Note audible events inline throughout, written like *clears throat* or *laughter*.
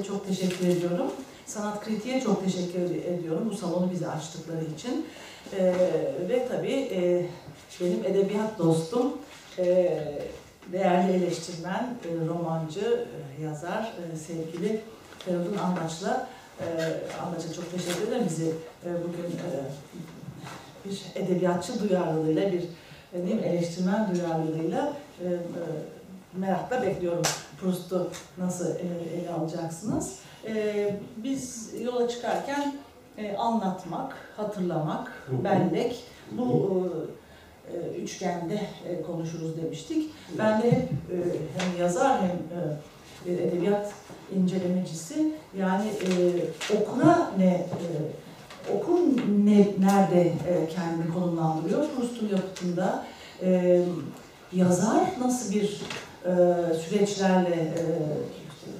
de çok teşekkür ediyorum. Sanat Kritiğe çok teşekkür ediyorum bu salonu bize açtıkları için. Ee, ve tabii e, benim edebiyat dostum, e, değerli eleştirmen, e, romancı, e, yazar, e, sevgili Feridun Andaç'la e, çok teşekkür ederim. Bizi e, bugün e, bir edebiyatçı duyarlılığıyla, bir e, değil mi, eleştirmen duyarlılığıyla e, e, merakla bekliyorum. Proust'u nasıl e, ele alacaksınız? E, biz yola çıkarken e, anlatmak, hatırlamak, bellek bu üçgende konuşuruz demiştik. Ben de hep hem yazar hem edebiyat incelemecisi yani okura ne okur ne nerede kendini konumlandırıyor Proust'un yapıtında yazar nasıl bir e, süreçlerle e,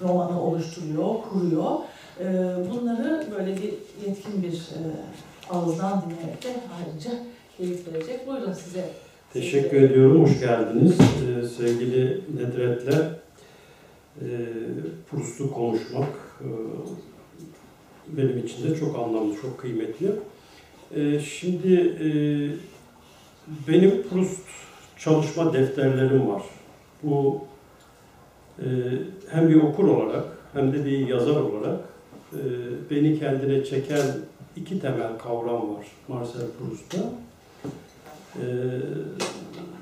romanı oluşturuyor, kuruyor. E, bunları böyle bir yetkin bir e, ağızdan dinlemek de ayrıca keyif verecek. Buyurun size. Teşekkür ediyorum, hoş geldiniz. Ee, sevgili Nedret'le e, Proust'u konuşmak e, benim için de çok anlamlı, çok kıymetli. E, şimdi e, benim Proust çalışma defterlerim var. Bu e, hem bir okur olarak hem de bir yazar olarak e, beni kendine çeken iki temel kavram var Marcel Proust'ta. Ee,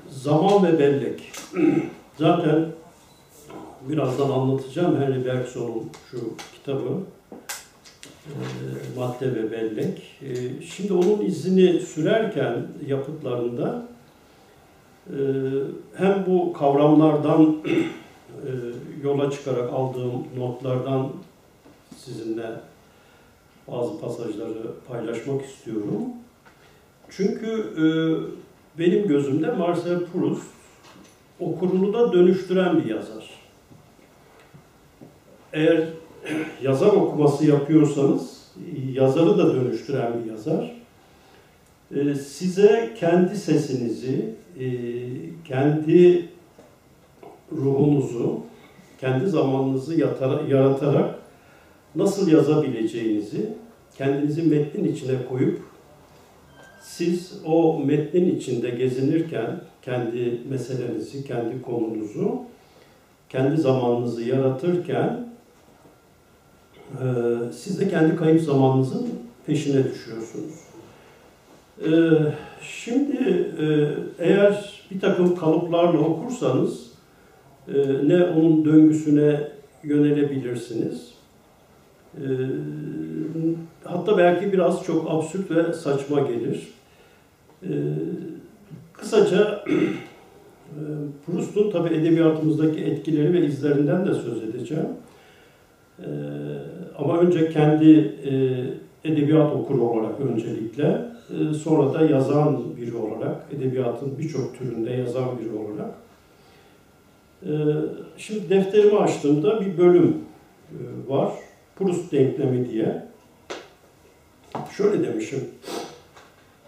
zaman ve bellek. *clears throat* Zaten birazdan anlatacağım Henry Bergson'un şu kitabı. Ee, madde ve bellek. Ee, şimdi onun izini sürerken yapıtlarında e, hem bu kavramlardan *clears throat* e, yola çıkarak aldığım notlardan sizinle bazı pasajları paylaşmak istiyorum. Çünkü e, benim gözümde Marcel Proust okurunu da dönüştüren bir yazar. Eğer *clears throat* yazar okuması yapıyorsanız yazarı da dönüştüren bir yazar. E, size kendi sesinizi, e, kendi ruhunuzu, kendi zamanınızı yaratarak nasıl yazabileceğinizi kendinizi metnin içine koyup siz o metnin içinde gezinirken kendi meselenizi, kendi konunuzu, kendi zamanınızı yaratırken e, siz de kendi kayıp zamanınızın peşine düşüyorsunuz. E, Şimdi e, eğer bir takım kalıplarla okursanız e, ne onun döngüsüne yönelebilirsiniz, e, hatta belki biraz çok absürt ve saçma gelir. Ee, kısaca *clears throat* e, Proust'un tabi edebiyatımızdaki etkileri ve izlerinden de söz edeceğim. Ee, ama önce kendi edebiyat okuru olarak öncelikle, sonra da yazan biri olarak, edebiyatın birçok türünde yazan biri olarak. Ee, şimdi defterimi açtığımda bir bölüm e, var. Proust denklemi diye. Şöyle demişim.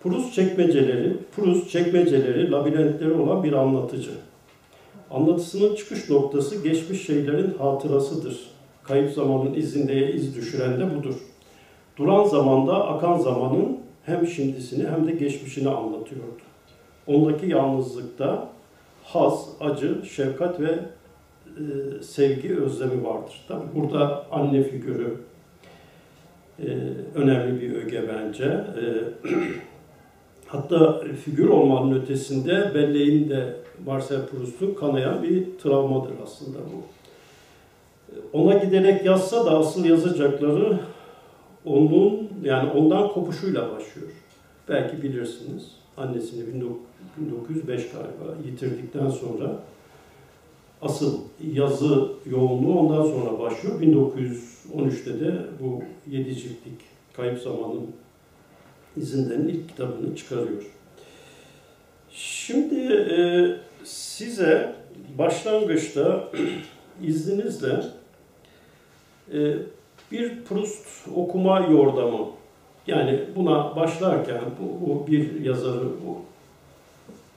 Proust çekmeceleri, Proust çekmeceleri, labirentleri olan bir anlatıcı. Anlatısının çıkış noktası geçmiş şeylerin hatırasıdır. Kayıp zamanın izinde iz düşüren de budur. Duran zamanda akan zamanın hem şimdisini hem de geçmişini anlatıyordu. Ondaki yalnızlıkta haz, acı, şefkat ve e, sevgi özlemi vardır. Tabi burada anne figürü e, önemli bir öge bence. E, *clears throat* hatta figür olmanın ötesinde belleğin de Marcel Proust'un kanayan bir travmadır aslında bu. Ona giderek yazsa da asıl yazacakları onun yani ondan kopuşuyla başlıyor. Belki bilirsiniz. Annesini 1905 galiba yitirdikten sonra asıl yazı yoğunluğu ondan sonra başlıyor. 1913'te de bu yedi ciltlik Kayıp Zamanın izinlerinin ilk kitabını çıkarıyor. Şimdi e, size başlangıçta *clears throat* izninizle e, bir Proust okuma yordamı yani buna başlarken bu, bu bir yazarı bu,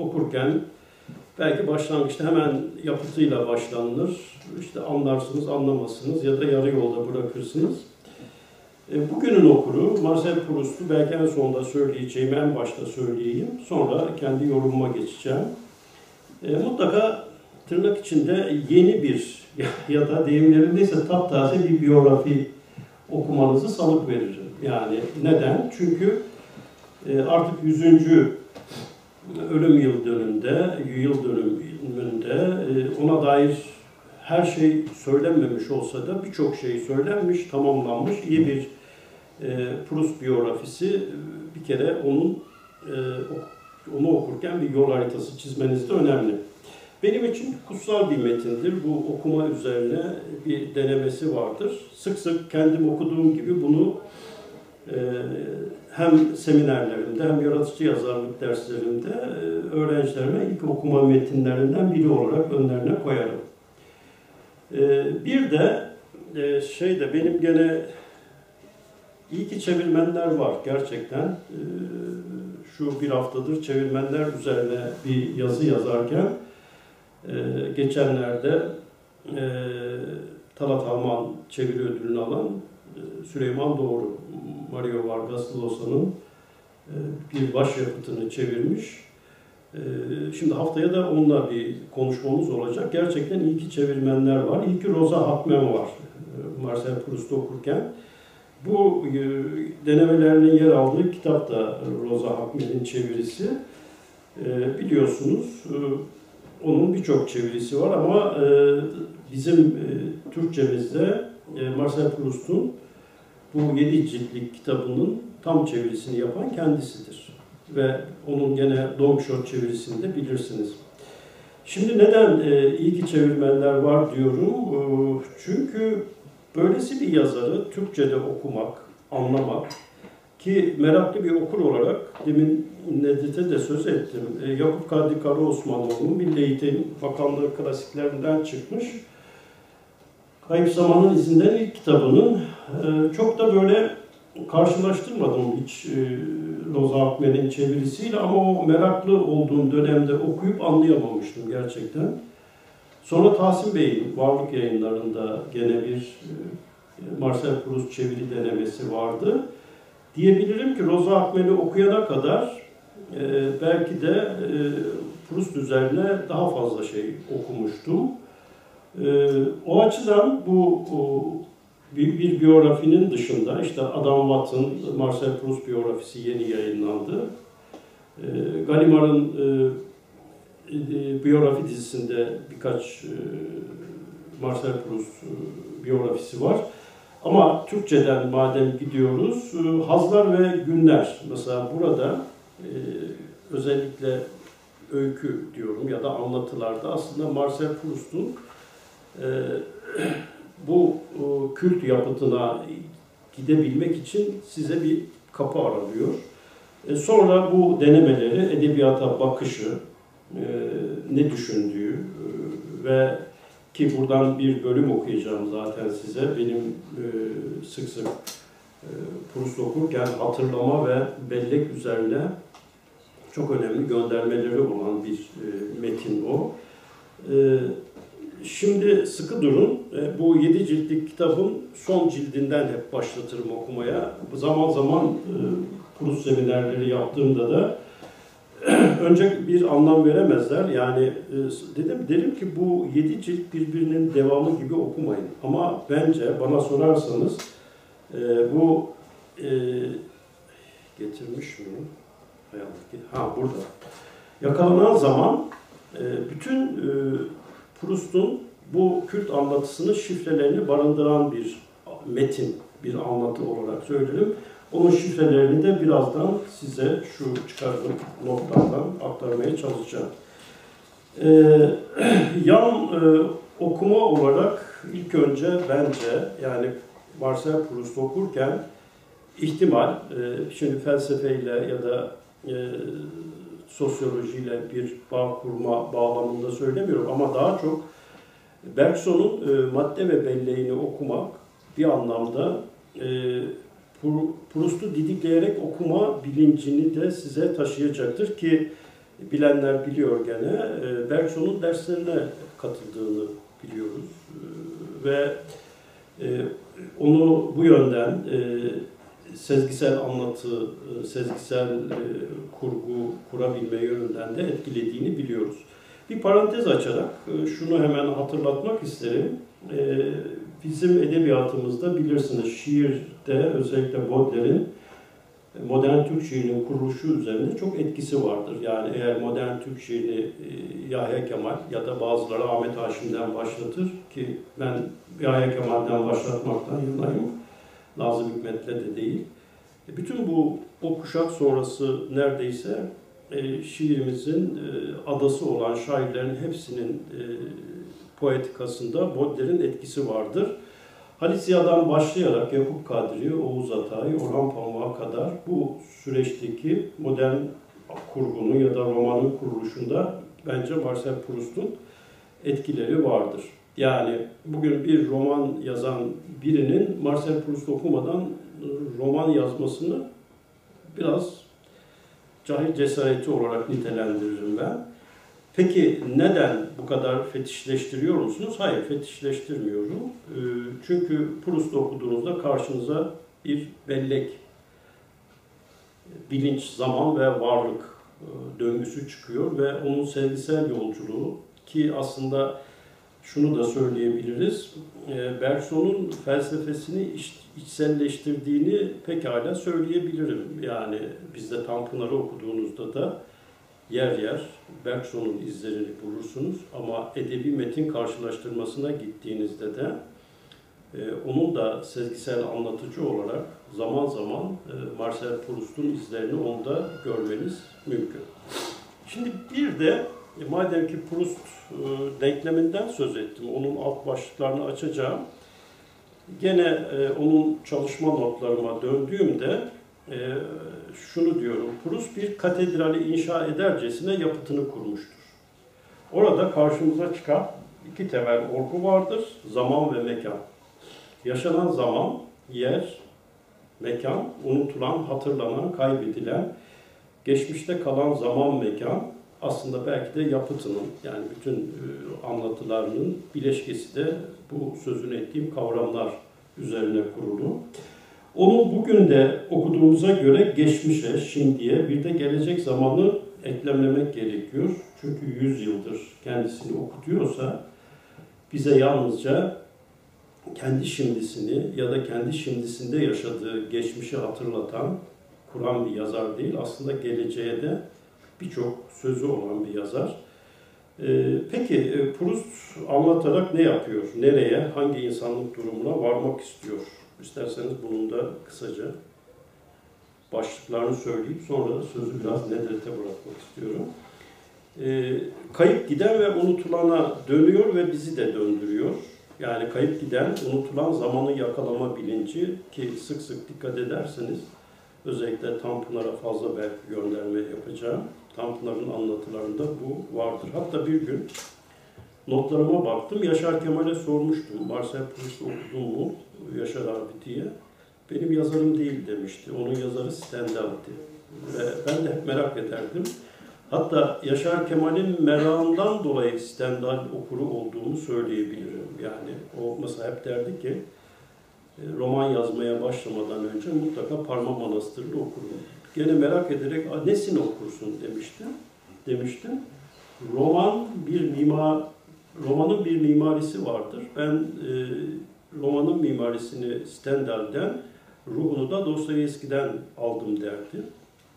okurken belki başlangıçta hemen yapıtıyla başlanılır İşte anlarsınız, anlamazsınız ya da yarı yolda bırakırsınız. E, bugünün okuru Marcel Proust'u belki en sonunda söyleyeceğim, en başta söyleyeyim. Sonra kendi yorumuma geçeceğim. E, mutlaka tırnak içinde yeni bir *laughs* ya da deyimlerindeyse taptaze bir biyografi okumanızı salık veririm. Yani neden? Çünkü e, artık 100. ölüm yıl dönümünde, yıl dönümünde e, ona dair her şey söylenmemiş olsa da birçok şey söylenmiş, tamamlanmış iyi bir e, Proust biyografisi bir kere onun onu okurken bir yol haritası çizmeniz de önemli. Benim için kutsal bir metindir. Bu okuma üzerine bir denemesi vardır. Sık sık kendim okuduğum gibi bunu e, hem seminerlerimde hem yaratıcı yazarlık derslerimde e, öğrencilerime ilk okuma metinlerinden biri olarak önlerine koyarım. E, bir de e, şey de benim gene iyi ki çevirmenler var gerçekten. E, şu bir haftadır çevirmenler üzerine bir yazı yazarken ee, geçenlerde e, Talat Alman çeviri ödülünü alan e, Süleyman Doğru, Mario Vargas Llosa'nın e, bir başyapıtını çevirmiş. E, şimdi haftaya da onunla bir konuşmamız olacak. Gerçekten iyi ki çevirmenler var. İyi ki Rosa Hakmen var e, Marcel Proust'u okurken. Bu e, denemelerinin yer aldığı kitap da Rosa Hakmen'in çevirisi. E, biliyorsunuz e, onun birçok çevirisi var ama e, bizim e, Türkçemizde e, Marcel Proust'un bu yedi ciltlik kitabının tam çevirisini yapan kendisidir. Ve onun gene Quixote çevirisini de bilirsiniz. Şimdi neden e, iyi ki çevirmenler var diyorum? E, çünkü böylesi bir yazarı Türkçe'de okumak, anlamak ki meraklı bir okur olarak demin Nedret'e de söz ettim. E, Yakup Kadri Karaosmanoğlu'nun Milli Eğitim Bakanlığı klasiklerinden çıkmış. Kayıp Zamanın İzinden ilk kitabının e, çok da böyle karşılaştırmadım hiç e, Loza Akmen'in çevirisiyle ama o meraklı olduğum dönemde okuyup anlayamamıştım gerçekten. Sonra Tahsin Bey'in varlık yayınlarında gene bir e, Marcel Proust çeviri denemesi vardı. Diyebilirim ki Roza Akmen'i okuyana kadar e, belki de e, Proust üzerine daha fazla şey okumuştum. E, o açıdan bu o, bir, bir biyografinin dışında işte Adam Watt'ın Marcel Proust biyografisi yeni yayınlandı. E, Gallimar'ın e, e, biyografi dizisinde birkaç e, Marcel Proust e, biyografisi var. Ama Türkçeden madem gidiyoruz, e, Hazlar ve Günler. Mesela burada e, özellikle öykü diyorum ya da anlatılarda aslında Marcel Proust'un e, *clears throat* bu kült yapıtına gidebilmek için size bir kapı aralıyor. Sonra bu denemeleri, edebiyata bakışı, ne düşündüğü ve ki buradan bir bölüm okuyacağım zaten size. Benim e, sık sık e, Proust okurken hatırlama ve bellek üzerine çok önemli göndermeleri olan bir e, metin o. E, şimdi sıkı durun. E, bu yedi ciltlik kitabın son cildinden hep başlatırım okumaya. Zaman zaman e, Proust seminerleri yaptığımda da *clears throat* önce bir anlam veremezler. Yani e, dedim derim ki bu yedi cilt birbirinin devamı gibi okumayın. Ama bence bana sorarsanız e, bu e, getirmiş mi? Ha burada. Yakalanan zaman bütün Proust'un bu kült anlatısının şifrelerini barındıran bir metin, bir anlatı olarak söylerim. Onun şifrelerini de birazdan size şu çıkardığım notlardan aktarmaya çalışacağım. Ee, *clears throat* yan e, okuma olarak ilk önce bence yani Marcel Proust okurken ihtimal, e, şimdi felsefeyle ya da e, sosyolojiyle bir bağ kurma bağlamında söylemiyorum ama daha çok Bergson'un e, madde ve belleğini okumak bir anlamda e, Proust'u didikleyerek okuma bilincini de size taşıyacaktır ki bilenler biliyor gene. Bergson'un derslerine katıldığını biliyoruz. Ve onu bu yönden e, sezgisel anlatı, e, sezgisel e, kurgu kurabilme yönünden de etkilediğini biliyoruz. Bir parantez açarak e, şunu hemen hatırlatmak isterim. E, bizim edebiyatımızda bilirsiniz şiirde özellikle Baudelaire'in modern Türk şiirinin kuruluşu üzerinde çok etkisi vardır. Yani eğer modern Türk şiirini e, Yahya Kemal ya da bazıları Ahmet Haşim'den başlatır ki ben Yahya Kemal'den başlatmaktan yanayım. Nazım Hikmet'le de değil. E, bütün bu o kuşak sonrası neredeyse e, şiirimizin adası olan şairlerin hepsinin poetikasında Baudelaire'in etkisi vardır. Halit Ziya'dan başlayarak Yakup Kadri, Oğuz Atay, Orhan Pamuk'a kadar bu süreçteki modern kurgunun ya da romanın kuruluşunda bence Marcel Proust'un etkileri vardır. Yani bugün bir roman yazan birinin Marcel Proust okumadan roman yazmasını biraz cahil cesareti olarak nitelendiririm ben. Peki neden bu kadar fetişleştiriyor musunuz? Hayır, fetişleştirmiyorum. Ee, çünkü Proust'u okuduğunuzda karşınıza bir bellek, bilinç, zaman ve varlık e, döngüsü çıkıyor ve onun sevgisel yolculuğu ki aslında şunu da söyleyebiliriz. E, Bergson'un felsefesini iç, içselleştirdiğini pekala söyleyebilirim. Yani bizde Tanpınar'ı okuduğunuzda da yer yer Bergson'un izlerini bulursunuz ama edebi metin karşılaştırmasına gittiğinizde de e, onun da sezgisel anlatıcı olarak zaman zaman e, Marcel Proust'un izlerini onda görmeniz mümkün. Şimdi bir de e, madem ki Proust e, denkleminden söz ettim, onun alt başlıklarını açacağım. Gene e, onun çalışma notlarıma döndüğümde e, şunu diyorum. Proust bir katedrali inşa edercesine yapıtını kurmuştur. Orada karşımıza çıkan iki temel olgu vardır. Zaman ve mekan. Yaşanan zaman, yer, mekan, unutulan, hatırlanan, kaybedilen, geçmişte kalan zaman, mekan aslında belki de yapıtının yani bütün e, anlatılarının bileşkesi de bu sözünü ettiğim kavramlar üzerine kurulu. Onu bugün de okuduğumuza göre geçmişe, şimdiye bir de gelecek zamanı eklemlemek gerekiyor. Çünkü 100 yıldır kendisini okutuyorsa bize yalnızca kendi şimdisini ya da kendi şimdisinde yaşadığı geçmişi hatırlatan, kuran bir yazar değil. Aslında geleceğe de birçok sözü olan bir yazar. Ee, peki Proust anlatarak ne yapıyor? Nereye, hangi insanlık durumuna varmak istiyor? İsterseniz bunun da kısaca başlıklarını söyleyip sonra da sözü biraz Nedret'e bırakmak istiyorum. E, kayıp giden ve unutulana dönüyor ve bizi de döndürüyor. Yani kayıp giden, unutulan zamanı yakalama bilinci ki sık sık dikkat ederseniz özellikle Tanpınar'a fazla belki gönderme yapacağım. Tanpınar'ın anlatılarında bu vardır. Hatta bir gün notlarıma baktım. Yaşar Kemal'e sormuştum. Marcel Proust okudun mu Yaşar abi diye. Benim yazarım değil demişti. Onun yazarı Stendhal'ti. Ve ben de hep merak ederdim. Hatta Yaşar Kemal'in merakından dolayı Stendhal okuru olduğumu söyleyebilirim. Yani o mesela hep derdi ki e, roman yazmaya başlamadan önce mutlaka Parma Manastırı'nı okurum. Gene merak ederek nesini okursun demiştim. Demiştim. Roman bir mimar romanın bir mimarisi vardır. Ben e, romanın mimarisini Stendhal'den, ruhunu da Dostoyevski'den aldım derdi.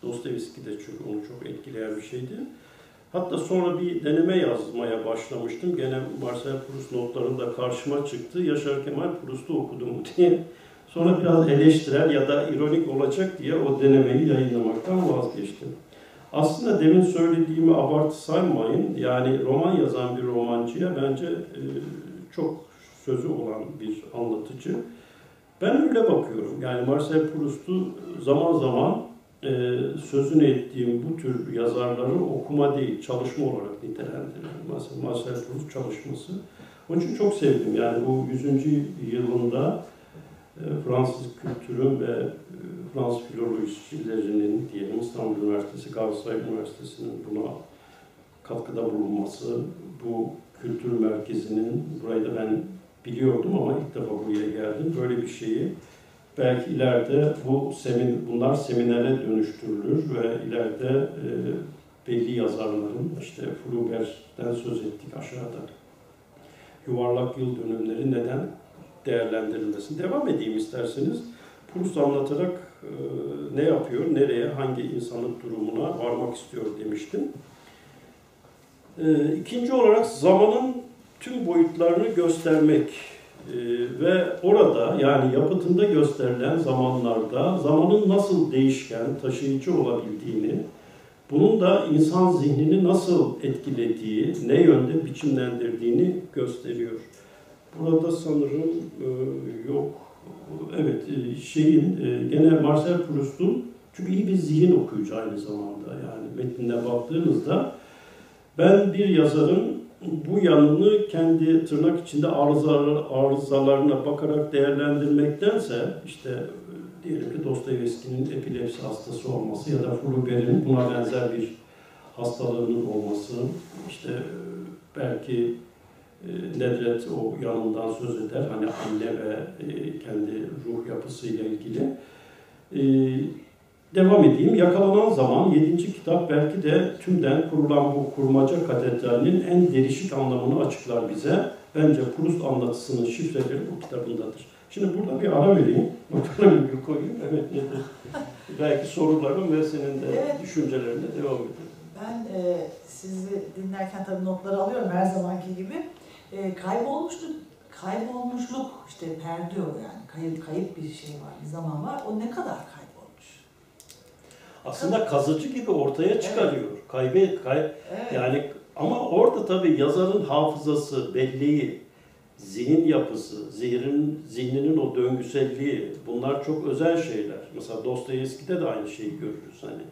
Dostoyevski de çünkü onu çok etkileyen bir şeydi. Hatta sonra bir deneme yazmaya başlamıştım. Gene Marcel Proust notlarında karşıma çıktı. Yaşar Kemal Proust'u okudum *laughs* diye. Sonra biraz eleştirel ya da ironik olacak diye o denemeyi yayınlamaktan vazgeçtim. Aslında demin söylediğimi abartı saymayın. Yani roman yazan bir romancıya bence e, çok sözü olan bir anlatıcı. Ben öyle bakıyorum. Yani Marcel Proust'u zaman zaman e, sözünü ettiğim bu tür yazarları okuma değil, çalışma olarak nitelendiriyorum. Mesela Marcel Proust çalışması. Onun için çok sevdim. Yani bu 100. yılında Fransız kültürü ve e, Fransız filolojilerinin diyelim İstanbul Üniversitesi, Galatasaray Üniversitesi'nin buna katkıda bulunması, bu kültür merkezinin, burayı da ben biliyordum ama ilk defa buraya geldim. Böyle bir şeyi belki ileride bu semin, bunlar seminere dönüştürülür ve ileride e, belli yazarların, işte Flaubert'ten söz ettik aşağıda. Yuvarlak yıl dönümleri neden değerlendirilmesin? Devam edeyim isterseniz. Proust anlatarak e, ne yapıyor, nereye, hangi insanlık durumuna varmak istiyor demiştim. E, ikinci olarak zamanın tüm boyutlarını göstermek e, ve orada yani yapıtında gösterilen zamanlarda zamanın nasıl değişken, taşıyıcı olabildiğini, bunun da insan zihnini nasıl etkilediği, ne yönde biçimlendirdiğini gösteriyor. Burada sanırım e, yok. Evet, e, şeyin e, gene Marcel Proust'un çünkü iyi bir zihin okuyucu aynı zamanda yani metnine baktığınızda ben bir yazarın bu yanını kendi tırnak içinde arızalar, arızalarına bakarak değerlendirmektense işte diyelim ki Dostoyevski'nin epilepsi hastası olması ya da Flaubert'in buna benzer bir hastalığının olması, işte belki Nedret o yanından söz eder, hani anne ve kendi ruh yapısıyla ilgili. Devam edeyim. Yakalanan zaman 7. kitap belki de tümden kurulan bu kurmaca katedralinin en derişik anlamını açıklar bize. Bence Proust anlatısının şifreleri bu kitabındadır. Şimdi burada bir ara vereyim. *laughs* Notlarımı bir koyayım. Evet nedir? *laughs* belki sorularım ve senin de evet. düşüncelerine devam edelim. Ben e, sizi dinlerken tabii notları alıyorum her zamanki gibi. E, kaybolmuşluk, kaybolmuşluk işte perdiyor yani kayıp, kayıp bir şey var, bir zaman var. O ne kadar kaybolmuş? Aslında kazıcı gibi ortaya çıkarıyor. Evet. Kaybe, kay, evet. yani ama orada tabii yazarın hafızası, belleği, zihin yapısı, zihnin, zihninin o döngüselliği bunlar çok özel şeyler. Mesela Dostoyevski'de de aynı şeyi görürüz hani.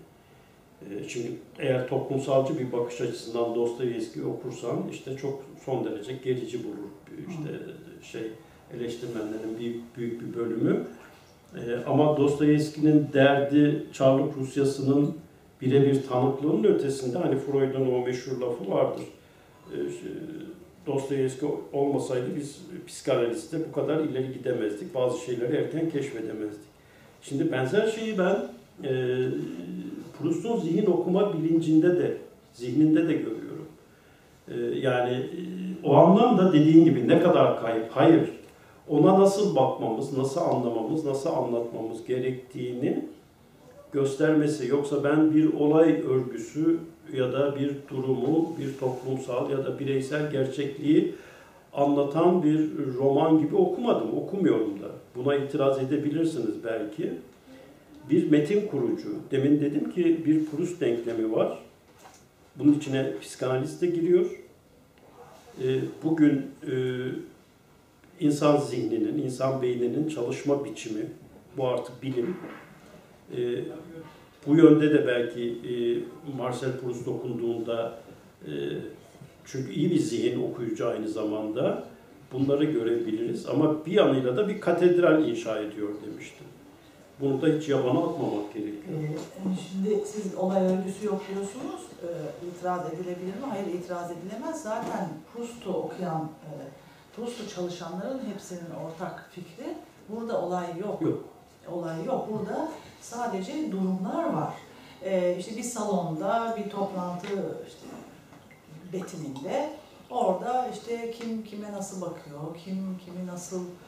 Ee, şimdi eğer toplumsalcı bir bakış açısından Dostoyevski okursan işte çok son derece gerici bulur. İşte şey eleştirmenlerin bir büyük bir bölümü. Ee, ama Dostoyevski'nin derdi Çarlık Rusyası'nın birebir tanıklığının ötesinde hani Freud'un o meşhur lafı vardır. Ee, Dostoyevski olmasaydı biz psikanalizde bu kadar ileri gidemezdik. Bazı şeyleri erken keşfedemezdik. Şimdi benzer şeyi ben e, Proust'un zihin okuma bilincinde de, zihninde de görüyorum. E, yani e, o anlamda dediğin gibi ne kadar kayıp, hayır. Ona nasıl bakmamız, nasıl anlamamız, nasıl anlatmamız gerektiğini göstermesi. Yoksa ben bir olay örgüsü ya da bir durumu, bir toplumsal ya da bireysel gerçekliği anlatan bir roman gibi okumadım, okumuyorum da. Buna itiraz edebilirsiniz belki. Bir metin kurucu. Demin dedim ki bir Proust denklemi var. Bunun içine psikanaliz de giriyor. Ee, bugün e, insan zihninin, insan beyninin çalışma biçimi, bu artık bilim. Ee, bu yönde de belki e, Marcel Proust okunduğunda e, çünkü iyi bir zihin okuyucu aynı zamanda bunları görebiliriz. Ama bir yanıyla da bir katedral inşa ediyor demiştim. Bunu da hiç yabana atmamak gerekiyor. Ee, şimdi siz olay örgüsü yok diyorsunuz. Ee, itiraz edilebilir mi? Hayır itiraz edilemez. Zaten Proust'u okuyan, e, Proust'u çalışanların hepsinin ortak fikri burada olay yok. Yok. Olay yok. Burada sadece durumlar var. Ee, işte bir salonda bir toplantı işte betiminde orada işte kim kime nasıl bakıyor, kim kimi nasıl e,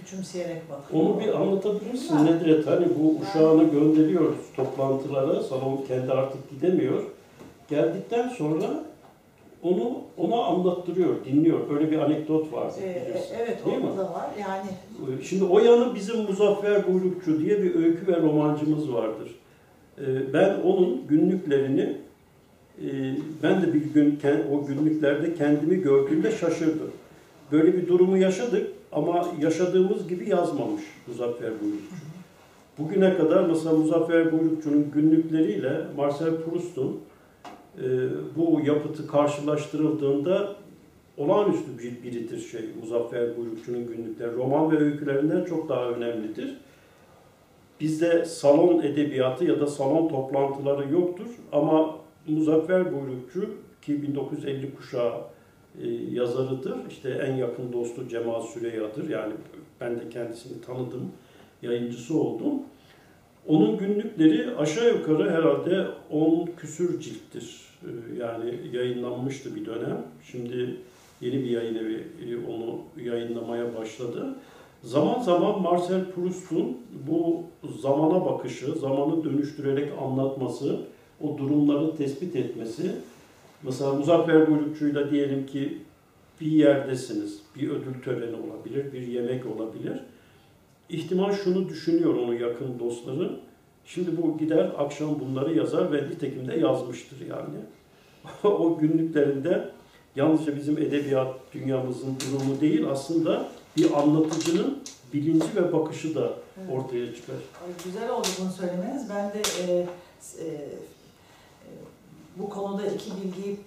küçümseyerek bakıyor. Onu bir anlatabilirsin Bilmem. Nedret? Hani bu uşağını gönderiyoruz toplantılara, salon kendi artık gidemiyor. Geldikten sonra onu ona anlattırıyor, dinliyor. Öyle bir anekdot var. Ee, evet, Değil o da var. Yani ee, Şimdi o yanı bizim Muzaffer Buyrukçu diye bir öykü ve romancımız vardır. Ee, ben onun günlüklerini e, ben de bir gün o günlüklerde kendimi gördüğümde şaşırdım. Böyle bir durumu yaşadık ama yaşadığımız gibi yazmamış Muzaffer Buyrukçu. Bugüne kadar mesela Muzaffer Buyrukçu'nun günlükleriyle Marcel Proust'un e, bu yapıtı karşılaştırıldığında olağanüstü bir biridir şey Muzaffer Buyrukçu'nun günlükleri. Roman ve öykülerinden çok daha önemlidir. Bizde salon edebiyatı ya da salon toplantıları yoktur ama Muzaffer Buyrukçu ki 1950 kuşağı yazarıdır. İşte en yakın dostu Cemal Süreyya'dır. Yani ben de kendisini tanıdım, yayıncısı oldum. Onun günlükleri aşağı yukarı herhalde 10 küsür cilttir. E, Yani yayınlanmıştı bir dönem. Şimdi yeni bir yayın evi e, onu yayınlamaya başladı. Zaman zaman Marcel Proust'un bu zamana bakışı, zamanı dönüştürerek anlatması, o durumları tespit etmesi. Mesela Muzaffer Buyrukçu'yla diyelim ki bir yerdesiniz, bir ödül töreni olabilir, bir yemek olabilir. İhtimal şunu düşünüyor onun yakın dostları. Şimdi bu gider akşam bunları yazar ve nitekim de yazmıştır yani. *laughs* o günlüklerinde yalnızca bizim edebiyat dünyamızın durumu değil aslında bir anlatıcının bilinci ve bakışı da ortaya çıkar. Güzel oldu bunu söylemeniz. Ben de e, e, bu konuda iki bilgiyi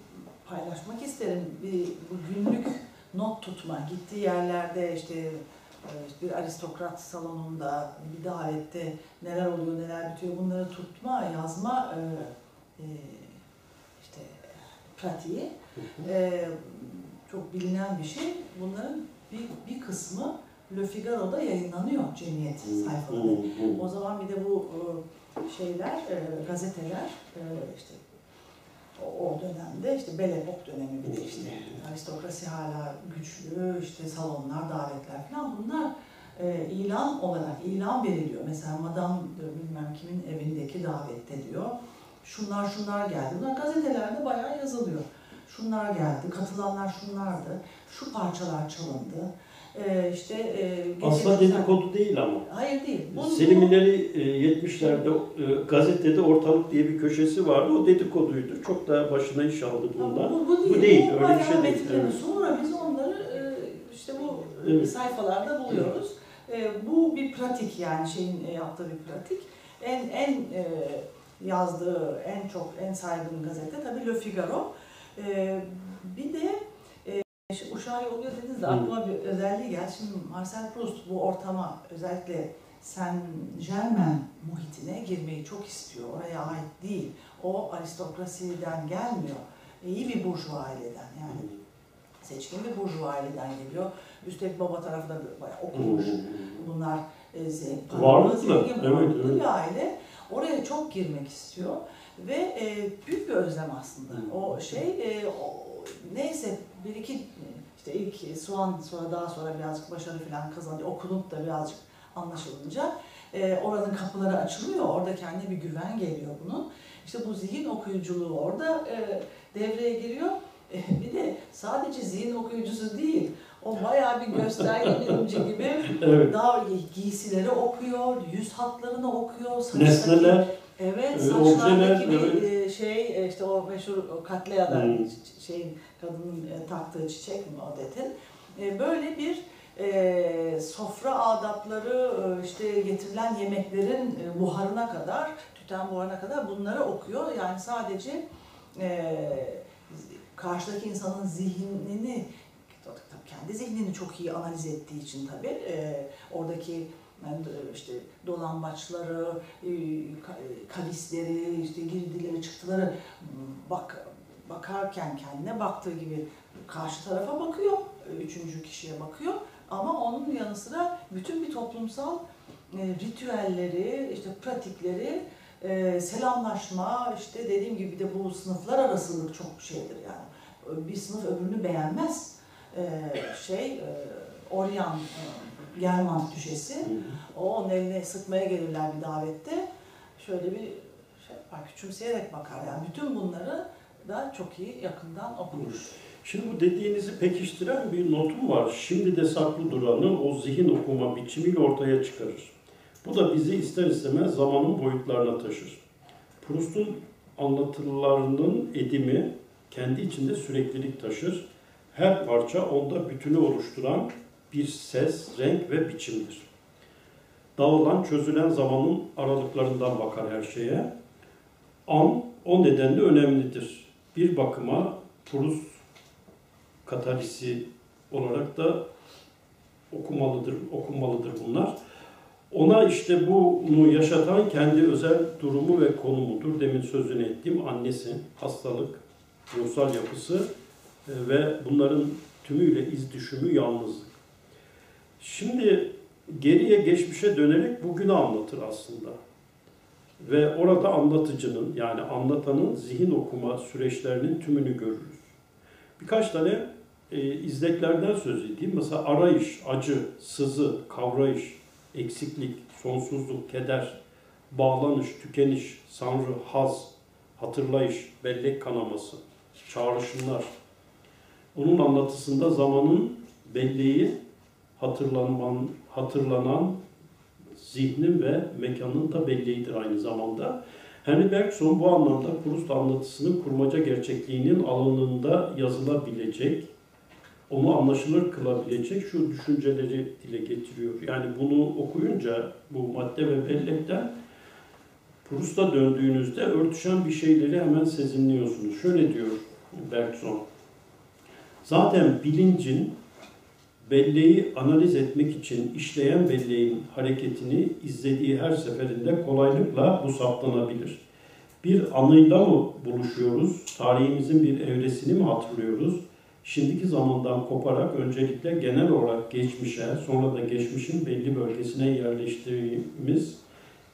paylaşmak isterim. Bir, bu günlük not tutma, gittiği yerlerde işte e, bir aristokrat salonunda, bir davette neler oluyor, neler bitiyor bunları tutma, yazma e, e, işte pratiği çok bilinen bir şey. Bunların bir, bir kısmı Le Figaro'da yayınlanıyor cemiyet sayfalarında. O zaman bir de bu şeyler, gazeteler işte o, o dönemde işte Epoque dönemi bir de işte aristokrasi hala güçlü, işte salonlar, davetler falan bunlar e, ilan olarak ilan veriliyor. Mesela Madame de bilmem kimin evindeki davette diyor. Şunlar şunlar geldi. Bunlar gazetelerde bayağı yazılıyor. Şunlar geldi, katılanlar şunlardı, şu parçalar çalındı. E, işte e, Aslında dedikodu değil ama. Hayır değil. Bunu- Selim İleri e, 70'lerde e, gazetede Ortalık diye bir köşesi vardı. O dedikoduydu. Çok da başına iş aldı bundan. Bu, bu değil. Bu değil, öyle bir şey değil, evet. Sonra biz onları e, işte bu Evet. sayfalarda buluyoruz. E, bu bir pratik yani şeyin e, yaptığı bir pratik. En en e, yazdığı en çok en saygın gazete tabii Le Figaro. E, bir de e, uşağı oluyor dediniz de aklıma bir özelliği geldi. Şimdi Marcel Proust bu ortama özellikle Saint Germain muhitine girmeyi çok istiyor. Oraya ait değil. O aristokrasiden gelmiyor. İyi bir burjuva aileden yani seçkin bir burjuva aileden geliyor. Üstelik baba tarafı da bayağı okumuş. Bunlar e, zengin, Varlıklı, zengin, evet, varlıklı evet. bir aile. Oraya çok girmek istiyor ve e, büyük bir özlem aslında. O şey, e, o, neyse bir iki işte ilk soğan sonra daha sonra birazcık başarı falan kazanıyor. Okunup da birazcık anlaşılınca e, oranın kapıları açılıyor. Orada kendine bir güven geliyor bunun. İşte bu zihin okuyuculuğu orada e, devreye giriyor. E, bir de sadece zihin okuyucusu değil, o bayağı bir gösterge *laughs* bilimci gibi Evet. daha giysileri okuyor, yüz hatlarını okuyor, saçtaki, Nesneler, evet, e, saçlardaki objeler, bir evet. Şey, e, işte o meşhur o Katlea'da Hmm. şeyin kadının e, taktığı çiçek mi adetin. E, böyle bir e, sofra adapları, işte getirilen yemeklerin buharına kadar, tüten buharına kadar bunları okuyor. Yani sadece e, karşıdaki insanın zihnini kendi zihnini çok iyi analiz ettiği için tabii e, oradaki işte dolambaçları, e, ka- kavisleri, işte girdileri, çıktıları bak bakarken kendine baktığı gibi karşı tarafa bakıyor, üçüncü kişiye bakıyor ama onun yanı sıra bütün bir toplumsal e, ritüelleri, işte pratikleri, e, selamlaşma, işte dediğim gibi de bu sınıflar arasılık çok şeydir yani. Bir sınıf öbürünü beğenmez. E, şey, e, Oryan, e, German düşesi, o onun eline sıkmaya gelirler bir davette. Şöyle bir şey yapar, küçümseyerek bakar yani. Bütün bunları da çok iyi yakından okumuş. Şimdi bu dediğinizi pekiştiren bir notum var. Şimdi de saklı duranı o zihin okuma biçimiyle ortaya çıkarır. Bu da bizi ister istemez zamanın boyutlarına taşır. Proust'un anlatılarının edimi kendi içinde süreklilik taşır. Her parça onda bütünü oluşturan bir ses, renk ve biçimdir. Dağılan, çözülen zamanın aralıklarından bakar her şeye. An o nedenle önemlidir. Bir bakıma Proust katarisi olarak da okumalıdır, okunmalıdır bunlar. Ona işte bunu yaşatan kendi özel durumu ve konumudur. Demin sözünü ettiğim annesi, hastalık, ruhsal yapısı E, ve bunların tümüyle iz düşümü yalnızlık. Şimdi geriye geçmişe dönerek bugünü anlatır aslında. Ve orada anlatıcının yani anlatanın zihin okuma süreçlerinin tümünü görürüz. Birkaç tane e, izleklerden söz edeyim. Mesela arayış, acı, sızı, kavrayış, eksiklik, sonsuzluk, keder, bağlanış, tükeniş, sanrı, haz, hatırlayış, bellek kanaması, çağrışımlar. Onun anlatısında zamanın belleği hatırlanman, hatırlanan zihnin ve mekanın da belleğidir aynı zamanda. Henry Bergson bu anlamda Proust anlatısının kurmaca gerçekliğinin alanında yazılabilecek, onu anlaşılır kılabilecek şu düşünceleri dile getiriyor. Yani bunu okuyunca bu madde ve bellekten Proust'a döndüğünüzde örtüşen bir şeyleri hemen sezinliyorsunuz. Şöyle diyor Bergson. Zaten bilincin belleği analiz etmek için işleyen belleğin hareketini izlediği her seferinde kolaylıkla bu saptanabilir. Bir anıyla mı buluşuyoruz, tarihimizin bir evresini mi hatırlıyoruz, şimdiki zamandan koparak öncelikle genel olarak geçmişe, sonra da geçmişin belli bölgesine yerleştirdiğimiz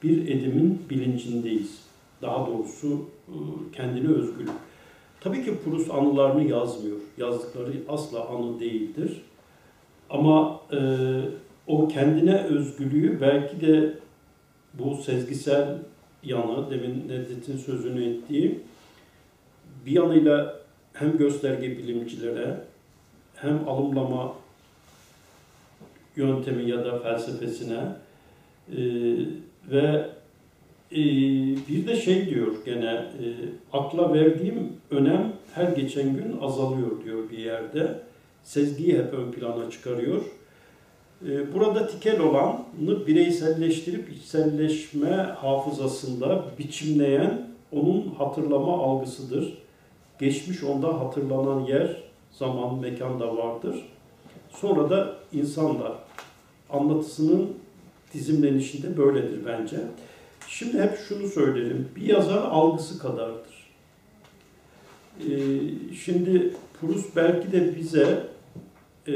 bir edimin bilincindeyiz. Daha doğrusu ıı, kendine özgür. Tabii ki Proust anılarını yazmıyor. Yazdıkları asla anı değildir. Ama e, o kendine özgürlüğü belki de bu sezgisel yanı, demin Nedret'in sözünü ettiği bir yanıyla hem gösterge bilimcilere hem alımlama yöntemi ya da felsefesine e, ve e, bir de şey diyor gene e, akla verdiğim önem her geçen gün azalıyor diyor bir yerde. Sezgiyi hep ön plana çıkarıyor. E, burada tikel olanı bireyselleştirip içselleşme hafızasında biçimleyen onun hatırlama algısıdır. Geçmiş onda hatırlanan yer, zaman, mekan da vardır. Sonra da insanla anlatısının dizimlenişinde böyledir bence. Şimdi hep şunu söylerim. Bir yazar algısı kadardır. Ee, şimdi Proust belki de bize e,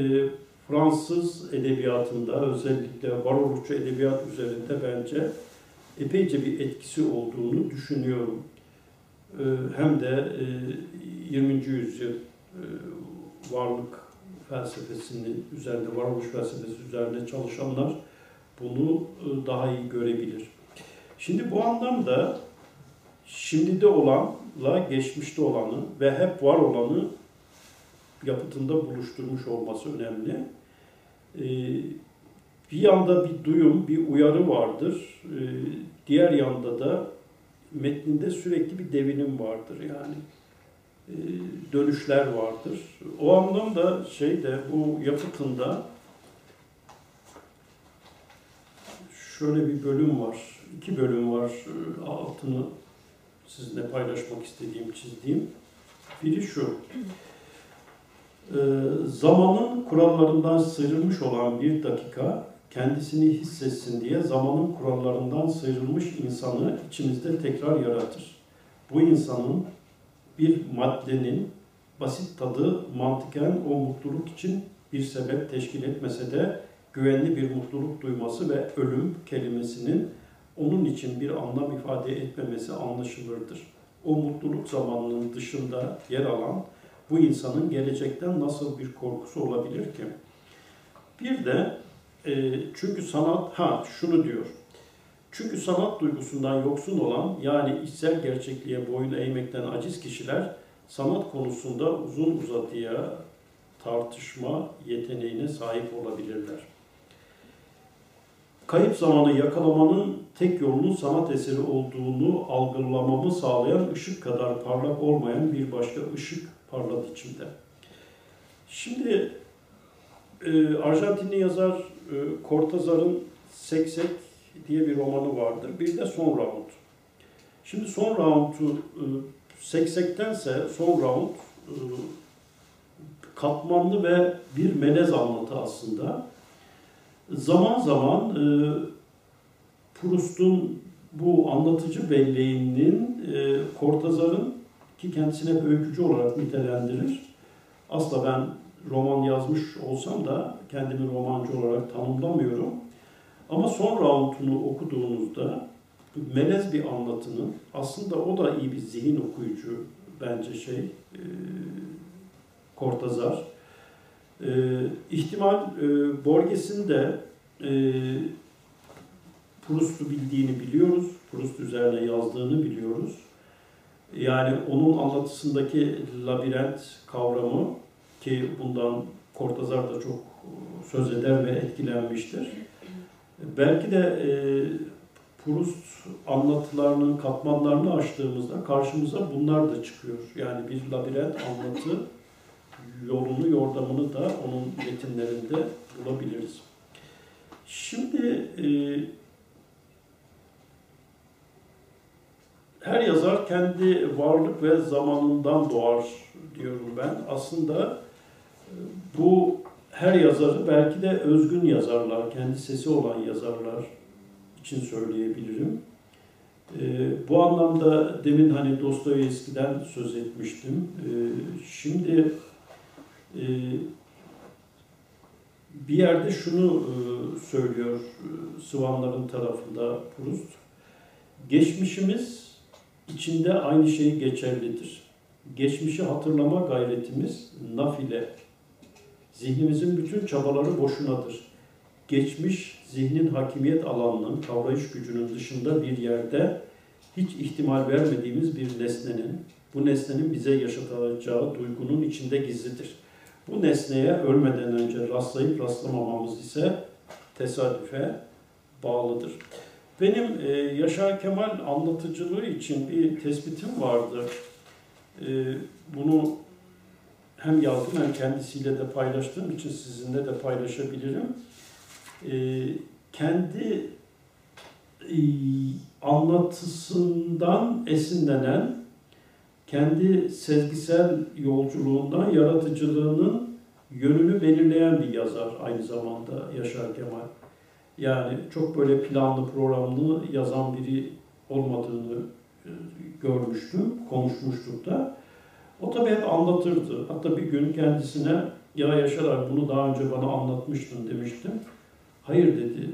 Fransız edebiyatında özellikle varoluşçu edebiyat üzerinde bence epeyce bir etkisi olduğunu düşünüyorum. Ee, hem de e, 20. yüzyıl e, varlık felsefesinin üzerinde, varoluş felsefesi üzerinde çalışanlar bunu e, daha iyi görebilir. Şimdi bu anlamda şimdide olanla geçmişte olanı ve hep var olanı yapıtında buluşturmuş olması önemli. Ee, bir yanda bir duyum, bir uyarı vardır. Ee, diğer yanda da metninde sürekli bir devinim vardır yani. Ee, dönüşler vardır. O anlamda şey de bu yapıtında şöyle bir bölüm var. iki bölüm var. Altını sizinle paylaşmak istediğim, çizdiğim. Biri şu. Ee, zamanın kurallarından sıyrılmış olan bir dakika kendisini hissetsin diye zamanın kurallarından sıyrılmış insanı içimizde tekrar yaratır. Bu insanın bir maddenin basit tadı mantıken o mutluluk için bir sebep teşkil etmese de güvenli bir mutluluk duyması ve ölüm kelimesinin onun için bir anlam ifade etmemesi anlaşılırdır. O mutluluk zamanının dışında yer alan bu insanın gelecekten nasıl bir korkusu olabilir ki? Bir de e, çünkü sanat, ha şunu diyor. Çünkü sanat duygusundan yoksun olan yani içsel gerçekliğe boyun eğmekten aciz kişiler sanat konusunda uzun uzadıya tartışma yeteneğine sahip olabilirler. Kayıp zamanı yakalamanın tek yolunun sanat eseri olduğunu algılamamı sağlayan ışık kadar parlak olmayan bir başka ışık parladı içimde. Şimdi e, Arjantinli yazar e, Cortázar'ın Seksek diye bir romanı vardır. Bir de Son Round. Şimdi Son Round'u e, Seksek'tense Son Round e, katmanlı ve bir melez anlatı aslında. Zaman zaman e, Proust'un bu anlatıcı belleğinin e, Cortázar'ın ki kendisine öykücü olarak nitelendirir. asla ben roman yazmış olsam da kendimi romancı olarak tanımlamıyorum. Ama son roundunu okuduğunuzda melez bir anlatının aslında o da iyi bir zihin okuyucu bence şey e, Kortazar. E, ihtimal e, Borges'in de e, Proust'u bildiğini biliyoruz. Proust üzerine yazdığını biliyoruz. Yani onun anlatısındaki labirent kavramı ki bundan Kortazar da çok söz eder ve etkilenmiştir. Belki de e, Proust anlatılarının katmanlarını açtığımızda karşımıza bunlar da çıkıyor. Yani bir labirent anlatı *laughs* yolunu, yordamını da onun metinlerinde bulabiliriz. Şimdi e, her yazar kendi varlık ve zamanından doğar diyorum ben. Aslında e, bu her yazarı belki de özgün yazarlar, kendi sesi olan yazarlar için söyleyebilirim. E, bu anlamda demin hani Dostoyevski'den söz etmiştim. E, şimdi bir yerde şunu söylüyor Sıvanların tarafında Proust. Geçmişimiz içinde aynı şey geçerlidir. Geçmişi hatırlama gayretimiz nafile. Zihnimizin bütün çabaları boşunadır. Geçmiş zihnin hakimiyet alanının, kavrayış gücünün dışında bir yerde hiç ihtimal vermediğimiz bir nesnenin, bu nesnenin bize yaşatacağı duygunun içinde gizlidir. Bu nesneye ölmeden önce rastlayıp rastlamamamız ise tesadüfe bağlıdır. Benim e, Yaşar Kemal anlatıcılığı için bir tespitim vardı. E, bunu hem yazdım hem kendisiyle de paylaştığım için sizinle de paylaşabilirim. E, kendi e, anlatısından esinlenen, kendi sezgisel yolculuğundan yaratıcılığının yönünü belirleyen bir yazar aynı zamanda Yaşar Kemal. Yani çok böyle planlı programlı yazan biri olmadığını e, görmüştüm, konuşmuştuk da. O tabii hep anlatırdı. Hatta bir gün kendisine ya Yaşar bunu daha önce bana anlatmıştın demiştim. Hayır dedi.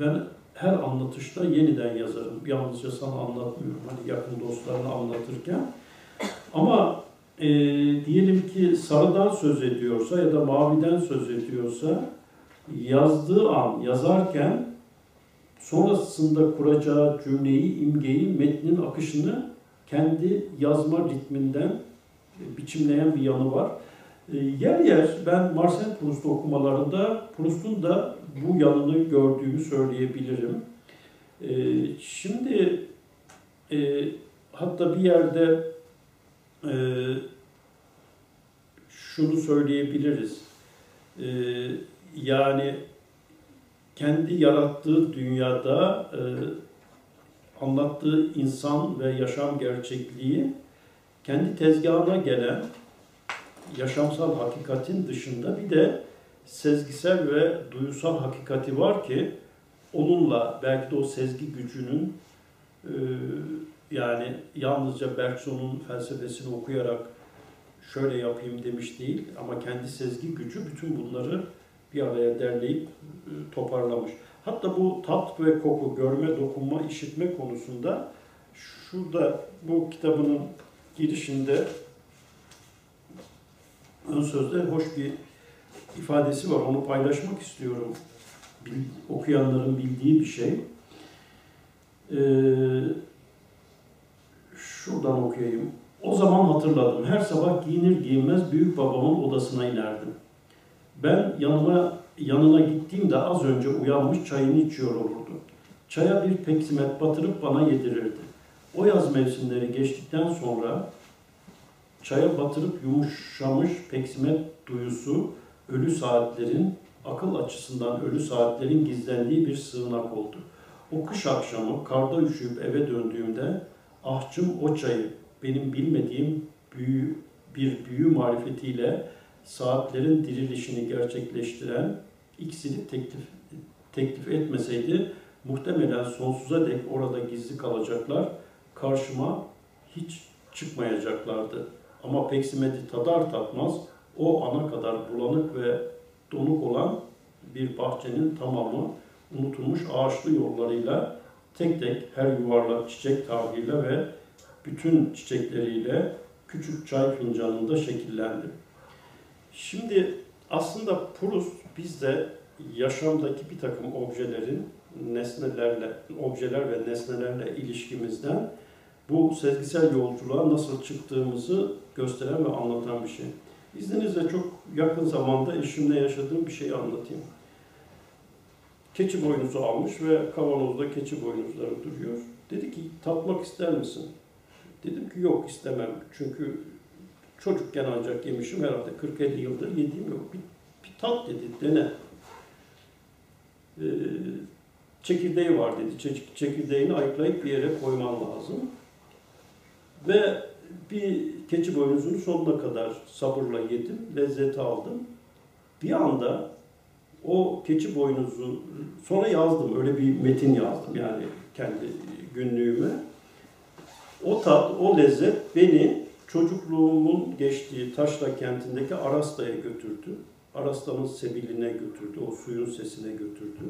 Ben her anlatışta yeniden yazarım. Yalnızca sana anlatmıyorum. Hani yakın dostlarına anlatırken. Ama e, diyelim ki sarıdan söz ediyorsa ya da maviden söz ediyorsa yazdığı an, yazarken sonrasında kuracağı cümleyi, imgeyi, metnin akışını kendi yazma ritminden biçimleyen bir yanı var. E, yer yer ben Marcel Proust okumalarında Proust'un da bu yanını gördüğümü söyleyebilirim. E, şimdi e, hatta bir yerde şunu söyleyebiliriz. Yani kendi yarattığı dünyada anlattığı insan ve yaşam gerçekliği kendi tezgahına gelen yaşamsal hakikatin dışında bir de sezgisel ve duyusal hakikati var ki onunla belki de o sezgi gücünün e, yani yalnızca Bergson'un felsefesini okuyarak şöyle yapayım demiş değil ama kendi sezgi gücü bütün bunları bir araya derleyip e, toparlamış. Hatta bu tat ve koku, görme, dokunma, işitme konusunda şurada bu kitabının girişinde ön sözde hoş bir ifadesi var. Onu paylaşmak istiyorum. Bil, okuyanların bildiği bir şey. Ee, şuradan okuyayım. O zaman hatırladım. Her sabah giyinir giyinmez büyük babamın odasına inerdim. Ben yanıma yanına gittiğimde az önce uyanmış çayını içiyor olurdu. Çaya bir peksimet batırıp bana yedirirdi. O yaz mevsimleri geçtikten sonra çaya batırıp yumuşamış peksimet duyusu ölü saatlerin, akıl açısından ölü saatlerin gizlendiği bir sığınak oldu. O kış akşamı karda üşüyüp eve döndüğümde ahçım o çayı benim bilmediğim büyü, bir büyü marifetiyle saatlerin dirilişini gerçekleştiren iksiri teklif, teklif etmeseydi muhtemelen sonsuza dek orada gizli kalacaklar, karşıma hiç çıkmayacaklardı. Ama peksimeti tadar tatmaz o ana kadar bulanık ve donuk olan bir bahçenin tamamı unutulmuş ağaçlı yollarıyla tek tek her yuvarlak çiçek tabiyle ve bütün çiçekleriyle küçük çay fincanında şekillendi. Şimdi aslında Proust bizde yaşamdaki bir takım objelerin nesnelerle, objeler ve nesnelerle ilişkimizden bu sezgisel yolculuğa nasıl çıktığımızı gösteren ve anlatan bir şey. İzninizle çok yakın zamanda eşimle yaşadığım bir şeyi anlatayım. Keçi boynuzu almış ve kavanozda keçi boynuzları duruyor. Dedi ki tatmak ister misin? Dedim ki yok istemem. Çünkü çocukken ancak yemişim herhalde 40-50 yıldır yediğim yok. Bir, bir tat dedi dene. Ee, çekirdeği var dedi. Çekirdeğini ayıklayıp bir yere koyman lazım. Ve bir keçi boynuzunu sonuna kadar sabırla yedim, lezzeti aldım. Bir anda o keçi boynuzu, sonra yazdım, öyle bir metin yazdım yani kendi günlüğüme. O tat, o lezzet beni çocukluğumun geçtiği Taşla kentindeki Arasta'ya götürdü. Arasta'nın sebiline götürdü, o suyun sesine götürdü.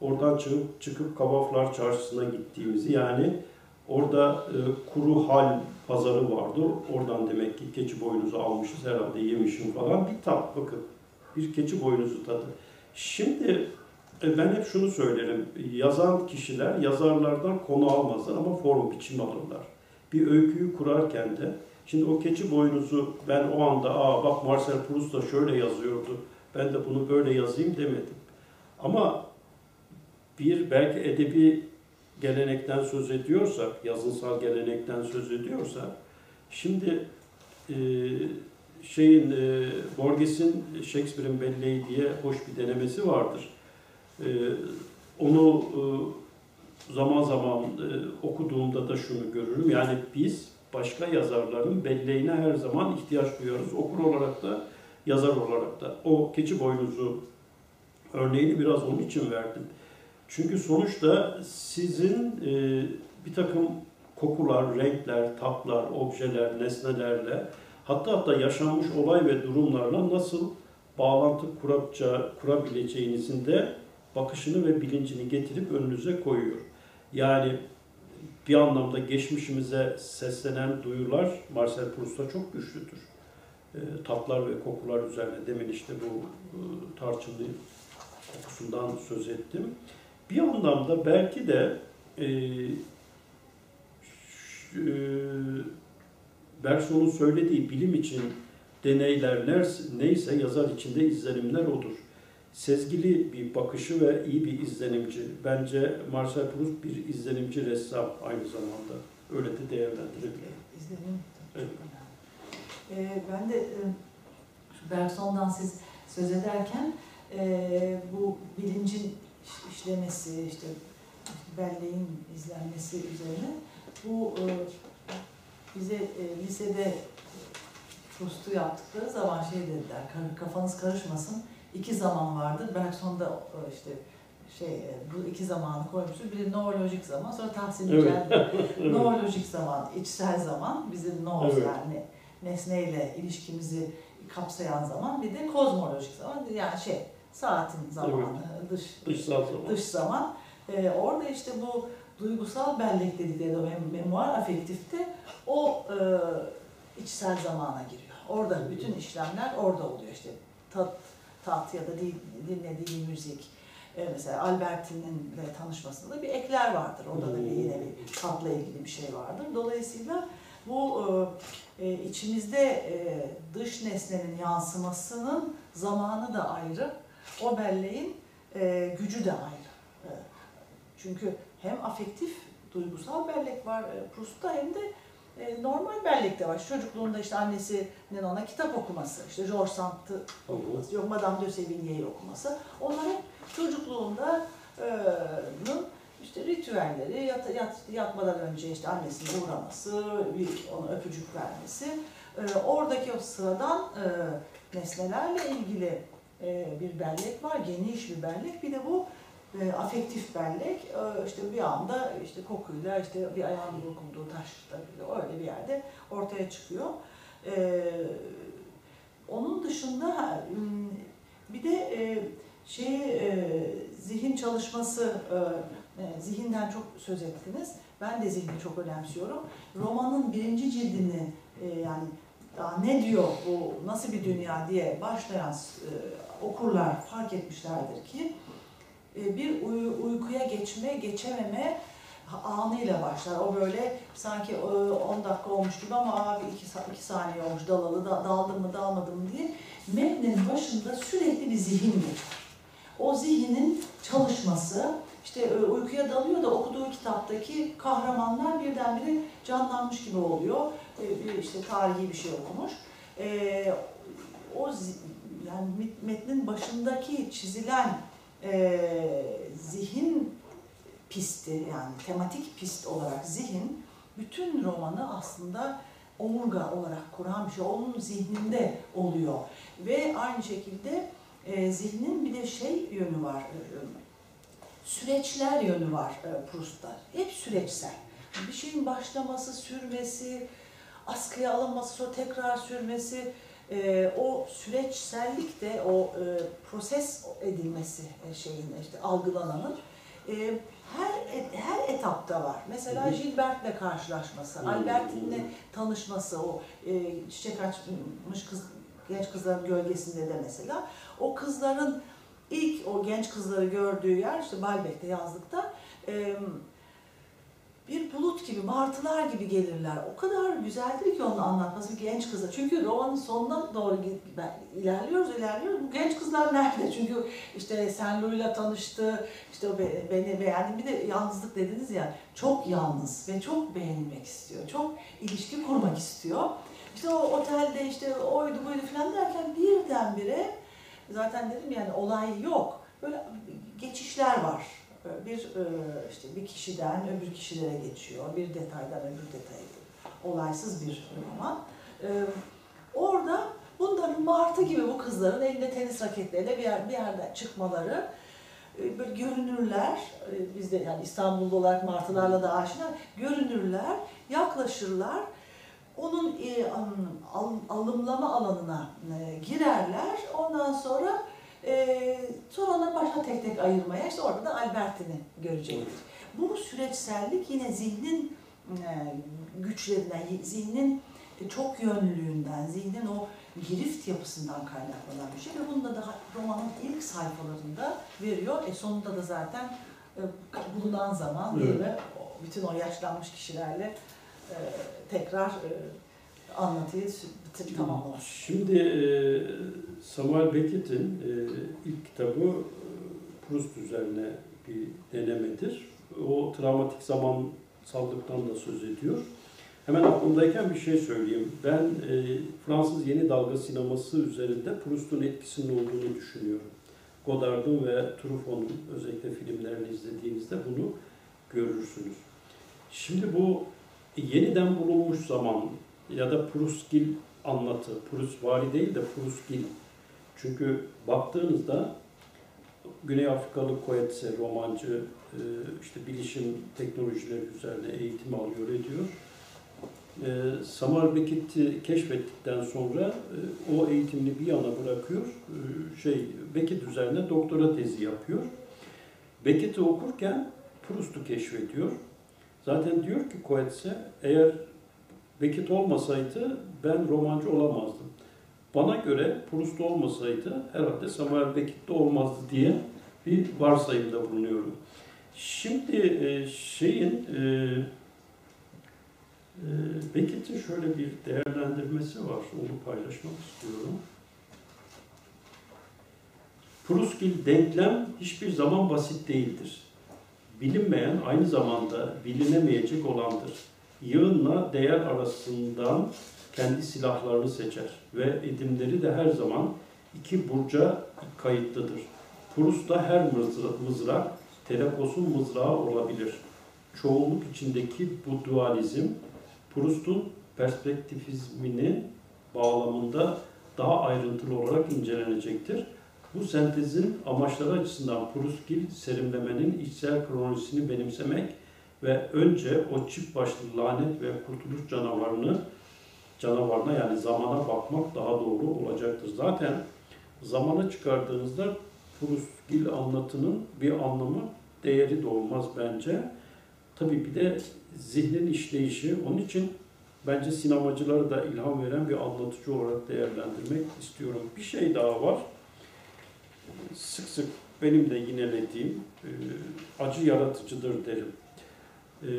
Oradan çıkıp, çıkıp Kavaflar Çarşısı'na gittiğimizi yani orada e, kuru hal pazarı vardı. Oradan demek ki keçi boynuzu almışız herhalde yemişim falan. Bir tat bakın. Bir keçi boynuzu tadı. Şimdi e, ben hep şunu söylerim. Yazan kişiler yazarlardan konu almazlar ama form biçim alırlar. Bir öyküyü kurarken de şimdi o keçi boynuzu ben o anda aa bak Marcel Proust da şöyle yazıyordu. Ben de bunu böyle yazayım demedim. Ama bir belki edebi gelenekten söz ediyorsak, yazınsal gelenekten söz ediyorsak, şimdi e, şeyin e, Borges'in Shakespeare'in belleği diye hoş bir denemesi vardır. E, onu e, zaman zaman e, okuduğumda da şunu görürüm. Yani biz başka yazarların belleğine her zaman ihtiyaç duyuyoruz. Okur olarak da, yazar olarak da. O keçi boynuzu örneğini biraz onun için verdim. Çünkü sonuçta sizin e, bir takım kokular, renkler, tatlar, objeler, nesnelerle hatta hatta yaşanmış olay ve durumlarla nasıl bağlantı kurapça, kurabileceğinizin de bakışını ve bilincini getirip önünüze koyuyor. Yani bir anlamda geçmişimize seslenen duyular Marcel Proust'a çok güçlüdür. E, tatlar ve kokular üzerine demin işte bu e, tarçınlı kokusundan söz ettim. Bir anlamda belki de e, e, Berson'un söylediği bilim için deneyler neyse yazar içinde izlenimler odur. Sezgili bir bakışı ve iyi bir izlenimci. Bence Marcel Proust bir izlenimci ressam aynı zamanda. Öyle de değerlendirebilirim. İzlenim evet. Ee, ben de e, Berson'dan siz söz ederken e, bu bilincin işlemesi, işte belleğin izlenmesi üzerine bu e, bize e, lisede Proust'u yaptıkları zaman şey dediler, kafanız karışmasın, iki zaman vardır. Bergson'da e, işte şey bu iki zamanı koymuştur. Biri noolojik zaman, sonra Tahsin *laughs* evet. noolojik zaman, içsel zaman, bizim noos evet. yani nesneyle ilişkimizi kapsayan zaman, bir de kozmolojik zaman, yani şey saatin zamanı, evet. dış, dışsal zaman. Dış zaman. Ee, orada işte bu duygusal bellek dedikleri o memuar afektifte o e, içsel zamana giriyor. Orada bütün işlemler orada oluyor işte tat, tat ya da dinlediği müzik. Ee, mesela Albertin'in tanışmasında bir ekler vardır. Orada da bir, yine bir tatla ilgili bir şey vardır. Dolayısıyla bu e, e içimizde e, dış nesnenin yansımasının zamanı da ayrı o belleğin e, gücü de ayrı. E, çünkü hem afektif, duygusal bellek var e, Proust'ta hem de e, normal bellek de var. Çocukluğunda işte annesinin ona kitap okuması, işte George Sand'ı okuması, yok Madame de Sevigny'yi okuması. Onlar hep çocukluğunda e, işte ritüelleri, yat, yat, yatmadan önce işte annesine uğraması, bir ona öpücük vermesi, e, oradaki o sıradan e, nesnelerle ilgili e, bir bellek var, geniş bir bellek. Bir de bu e, afektif bellek. E, işte bir anda işte kokuyla işte bir ayağın dokunduğu taş öyle bir yerde ortaya çıkıyor. E, onun dışında ha, m, bir de e, şey e, zihin çalışması e, e, zihinden çok söz ettiniz. Ben de zihni çok önemsiyorum. Romanın birinci cildini e, yani daha ne diyor bu nasıl bir dünya diye başlayan e, okurlar fark etmişlerdir ki bir uy- uykuya geçme, geçememe anıyla başlar. O böyle sanki e, 10 dakika olmuş gibi ama abi 2 saniye olmuş dalalı, da, daldım mı dalmadım mı diye metnin başında sürekli bir zihin geçer. O zihnin çalışması, işte e, uykuya dalıyor da okuduğu kitaptaki kahramanlar birdenbire canlanmış gibi oluyor. E, Bir işte tarihi bir şey okumuş. E, O yani met- metnin başındaki çizilen e, zihin pisti yani tematik pist olarak zihin bütün romanı aslında omurga olarak kuran bir şey. Onun zihninde oluyor. Ve aynı şekilde e, zihnin bir de şey yönü var. e, süreçler yönü var e, Proust'ta. Hep süreçsel. Bir şeyin başlaması, sürmesi, askıya alınması, sonra tekrar sürmesi, e, o süreçsellik de o e, proses edilmesi e, şeyin işte algılananın e, her her etapta var. Mesela. Gilbert'le karşılaşması. Albertine'le tanışması, o e, çiçek açmış kız genç kızların gölgesinde de mesela o kızların ilk o genç kızları gördüğü yer işte Balbek'te yazlıkta e, bulut gibi, martılar gibi gelirler. O kadar güzeldir ki onu anlatması genç kızlar. Çünkü romanın sonuna doğru ilerliyoruz, ilerliyoruz. Bu genç kızlar nerede? Çünkü işte Sen Louis'la tanıştı, işte beni beğendi. Bir de yalnızlık dediniz ya, çok yalnız ve çok beğenilmek istiyor. Çok ilişki kurmak istiyor. İşte o otelde işte oydu buydu falan derken birdenbire zaten dedim yani olay yok. Böyle geçişler var. Bir e, işte bir kişiden öbür kişilere geçiyor. Bir detaydan öbür detaya olaysız bir roman. E, Orada bunların martı gibi bu kızların elinde tenis raketleriyle bir, yer, bir yerden çıkmaları e, böyle görünürler. E, Biz de yani İstanbul'da olarak martılarla da aşina görünürler, yaklaşırlar. Onun am- al- alımlama alanına girerler. Ondan sonra e, sonra onları başka tek tek ayırmaya, işte orada da Albertini görecektir. Bu süreçsellik yine zihnin e, güçlerinden, zihnin çok yönlülüğünden, zihnin o girift yapısından kaynaklanan bir şey ve bunu da daha romanın ilk sayfalarında veriyor. E sonunda da zaten e, bulunan zaman değil mi? Bütün o yaşlanmış kişilerle e, tekrar e, anlatıyı bitir- tamamlar. Şimdi e, Samuel Beckett'in e, ilk kitabı e, Proust üzerine bir denemedir. O travmatik zamansallıktan da söz ediyor. Hemen aklımdayken bir şey söyleyeyim. Ben e, Fransız yeni dalga sineması üzerinde Proust'un etkisinin olduğunu düşünüyorum. Godard'ın ve Truffaut'un özellikle filmlerini izlediğinizde bunu görürsünüz. Şimdi bu yeniden bulunmuş zaman ya da Proustgil anlatı, Proust vari değil de Proustgil. Çünkü baktığınızda Güney Afrikalı Coetzee romancı e, işte bilişim teknolojileri üzerine eğitim alıyor ediyor. E, Samuel Beckett'i keşfettikten sonra e, o eğitimini bir yana bırakıyor. E, Şey Beckett üzerine doktora tezi yapıyor. Beckett'i okurken Proust'u keşfediyor. Zaten diyor ki Coetzee eğer Beckett olmasaydı ben romancı olamazdım. Bana göre Proust olmasaydı herhalde Samuel Beckett de olmazdı diye bir varsayımda bulunuyorum. Şimdi e, şeyin e, e, Beckett'in şöyle bir değerlendirmesi var. Onu paylaşmak istiyorum. Proustgil denklem hiçbir zaman basit değildir. Bilinmeyen aynı zamanda bilinemeyecek olandır. Yığınla değer arasından kendi silahlarını seçer ve edimleri de her zaman iki burca kayıtlıdır. Proust'ta her mızra- mızrak Telepos'un mızrağı olabilir. Çoğunluk içindeki bu dualizm Proust'un perspektifizmini bağlamında daha ayrıntılı olarak incelenecektir. Bu sentezin amaçları açısından Proustgil serimlemenin içsel kronolojisini benimsemek ve önce o çift başlı lanet ve kurtuluş canavarını canavarına yani zamana bakmak daha doğru olacaktır. Zaten zamana çıkardığınızda Prustgil anlatının bir anlamı, değeri de bence. Tabii bir de zihnin işleyişi. Onun için bence sinemacılara da ilham veren bir anlatıcı olarak değerlendirmek istiyorum. Bir şey daha var. Sık sık benim de yinelediğim acı yaratıcıdır derim. E,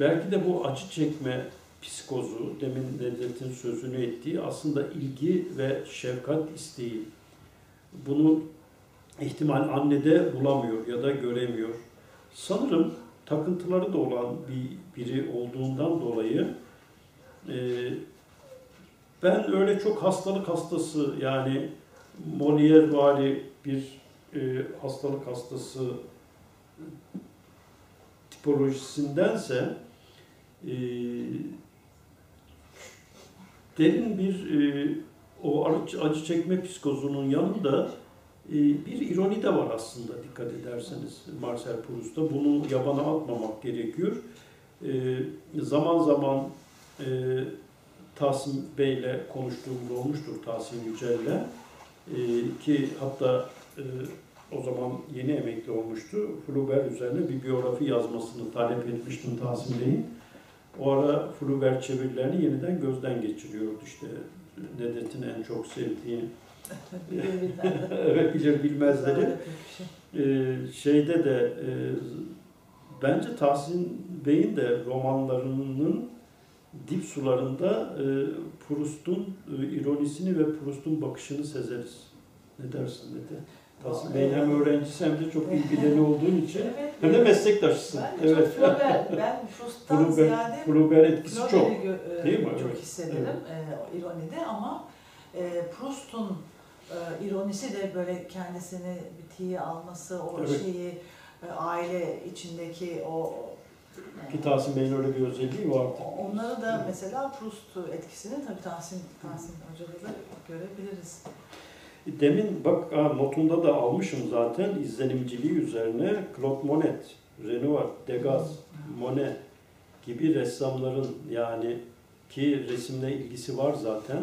belki de bu acı çekme psikozu, demin Nedret'in sözünü ettiği aslında ilgi ve şefkat isteği. Bunu ihtimal annede bulamıyor ya da göremiyor. Sanırım takıntıları da olan bir biri olduğundan dolayı e, ben öyle çok hastalık hastası yani Molière vari bir e, hastalık hastası tipolojisindense e, derin bir e, o acı, acı çekme psikozunun yanında e, bir ironi de var aslında dikkat ederseniz Marcel Proust'ta. Bunu yabana atmamak gerekiyor. E, zaman zaman e, Tahsin Bey'le konuştuğumda olmuştur Tahsin Yücel'le. E, ki hatta e, o zaman yeni emekli olmuştu. Flaubert üzerine bir biyografi yazmasını talep etmiştim Tahsin Bey'in. O ara Flaubert çevirilerini yeniden gözden geçiriyordu işte. Nedret'in en çok sevdiği *laughs* evet bilir bilmezleri. Ee, şeyde de e, bence Tahsin Bey'in de romanlarının dip sularında e, Proust'un e, ironisini ve Proust'un bakışını sezeriz. Ne dersin Nede? Tahsin Bey'in hem öğrencisi hem de çok iyi bileni *laughs* olduğun için Evet, hem de evet. meslektaşısın. Ben evet. çok Flaubert, ben *laughs* Proust'tan Flaubert, ziyade Flaubert etkisi çok. E, Değil mi? çok Evet. hissederim e, o ironide ama e, Proust'un e, ironisi de böyle kendisini bitiği alması, o Evet. şeyi e, aile içindeki o e, Ki Tahsin Bey'in öyle bir özelliği vardı. Onları da mesela Proust etkisini tabii Tahsin, Tahsin Hoca'da da görebiliriz. Demin bak notunda da almışım zaten izlenimciliği üzerine Claude Monet, Renoir, Degas, Monet gibi ressamların yani ki resimle ilgisi var zaten.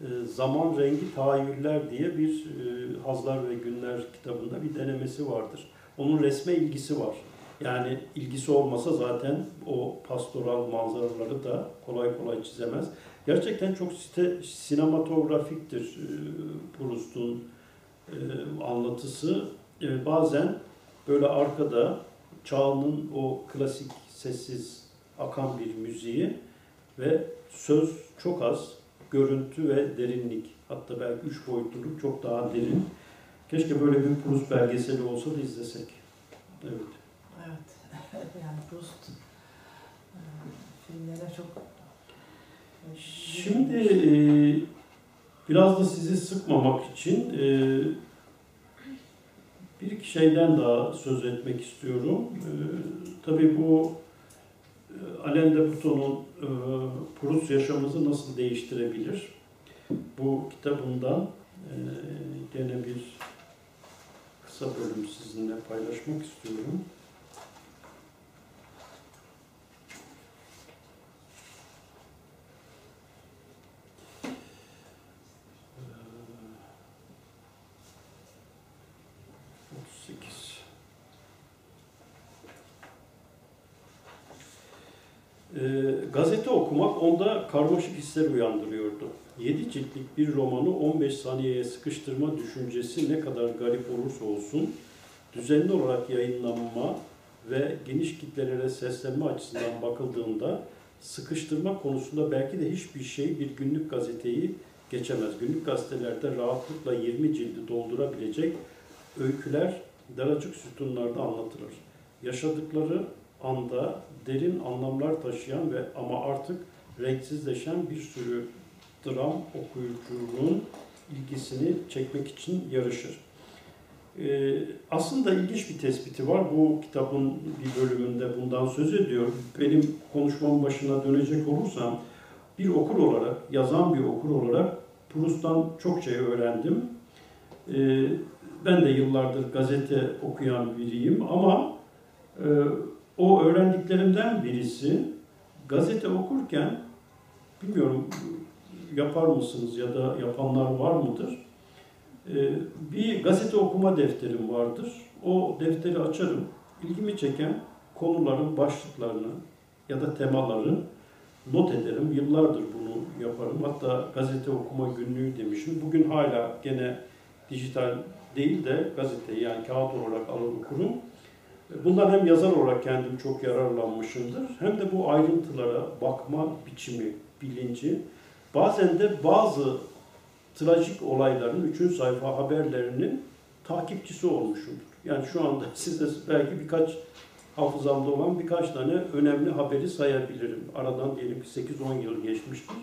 e, Zaman Rengi Tahayyüller diye bir e, Hazlar ve Günler kitabında bir denemesi vardır. Onun resme ilgisi var. Yani ilgisi olmasa zaten o pastoral manzaraları da kolay kolay çizemez. Gerçekten çok site, sinematografiktir e, Proust'un e, anlatısı. E, bazen böyle arkada çağının o klasik sessiz akan bir müziği ve söz çok az, görüntü ve derinlik. Hatta belki üç boyutluluk çok daha derin. Keşke böyle bir Proust belgeseli olsa da izlesek. Evet. Evet, *laughs* yani Proust filmlere çok Şimdi e, biraz da sizi sıkmamak için e, bir şeyden daha söz etmek istiyorum. E, tabii bu e, Alain de Botton'un e, Proust yaşamımızı nasıl değiştirebilir? Bu kitabından e, gene bir kısa bölüm sizinle paylaşmak istiyorum. Ee, 38. Ee, gazete okumak onda karmaşık hisler uyandırıyordu. 7 ciltlik bir romanı 15 saniyeye sıkıştırma düşüncesi ne kadar garip olursa olsun, düzenli olarak yayınlanma ve geniş kitlelere seslenme açısından bakıldığında sıkıştırma konusunda belki de hiçbir şey bir günlük gazeteyi geçemez. Günlük gazetelerde rahatlıkla 20 cildi doldurabilecek öyküler daracık sütunlarda anlatılır. Yaşadıkları anda derin anlamlar taşıyan ve ama artık renksizleşen bir sürü dram okuyuculuğun ilgisini çekmek için yarışır. Ee, aslında ilginç bir tespiti var. Bu kitabın bir bölümünde bundan söz ediyor. Benim konuşmamın başına dönecek olursam bir okur olarak, yazan bir okur olarak Proust'tan çok şey öğrendim. Ee, ben de yıllardır gazete okuyan biriyim ama e, o öğrendiklerimden birisi gazete okurken bilmiyorum yapar mısınız ya da yapanlar var mıdır? Ee, bir gazete okuma defterim vardır. O defteri açarım. İlgimi çeken konuların başlıklarını ya da temaları not ederim. Yıllardır bunu yaparım. Hatta gazete okuma günlüğü demişim. Bugün hala gene dijital değil de gazete yani kağıt olarak alır okurum. Bundan hem yazar olarak kendim çok yararlanmışımdır. Hem de bu ayrıntılara bakma biçimi, bilinci. Bazen de bazı trajik olayların 3. sayfa haberlerinin takipçisi olmuşumdur. Yani şu anda *laughs* size belki birkaç hafızamda olan birkaç tane önemli haberi sayabilirim. Aradan diyelim ki 8-10 yıl geçmiştir.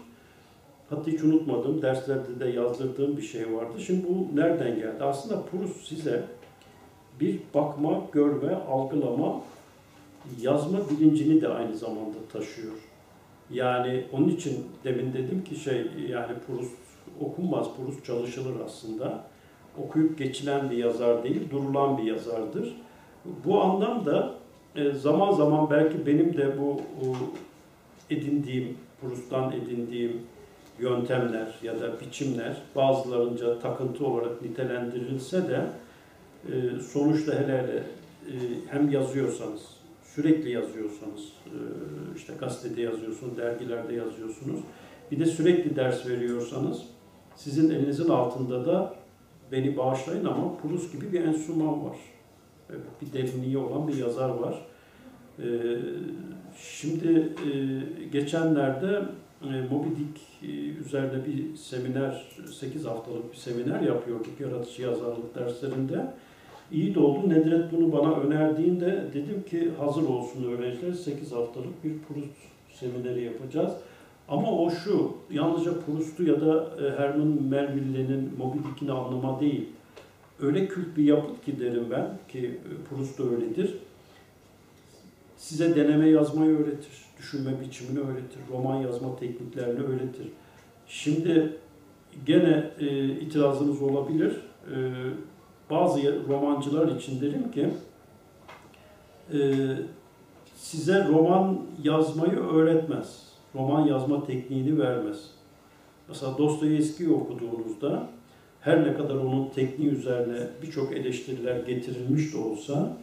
Hatta hiç unutmadığım, derslerde de yazdırdığım bir şey vardı. Şimdi bu nereden geldi? Aslında Proust size bir bakma, görme, algılama, yazma bilincini de aynı zamanda taşıyor. Yani onun için demin dedim ki şey yani Proust okunmaz, Proust çalışılır aslında. Okuyup geçilen bir yazar değil, durulan bir yazardır. Bu anlamda e, zaman zaman belki benim de bu edindiğim, Proust'tan edindiğim yöntemler ya da biçimler bazılarınca takıntı olarak nitelendirilse de e, sonuçta hele hele e, hem yazıyorsanız, sürekli yazıyorsanız, işte gazetede yazıyorsunuz, dergilerde yazıyorsunuz, bir de sürekli ders veriyorsanız sizin elinizin altında da beni bağışlayın ama Proust gibi bir enstrüman var. Bir derinliği olan bir yazar var. Ee, şimdi e, geçenlerde e, Moby Dick e, üzerinde bir seminer, 8 haftalık bir seminer yapıyorduk yaratıcı yazarlık derslerinde. İyi de oldu. Nedret bunu bana önerdiğinde dedim ki hazır olsun öğrenciler 8 haftalık bir Proust semineri yapacağız. Ama o şu, yalnızca Proust'u ya da e, Herman Melville'nin Moby Dick'ini anlama değil. Öyle kült bir yapıt ki derim ben, ki e, Proust da öyledir. Size deneme yazmayı öğretir, düşünme biçimini öğretir, roman yazma tekniklerini öğretir. Şimdi gene e, itirazınız olabilir. E, bazı romancılar için derim ki, e, size roman yazmayı öğretmez roman yazma tekniğini vermez. Mesela Dostoyevski'yi okuduğunuzda her ne kadar onun tekniği üzerine birçok eleştiriler getirilmiş de olsa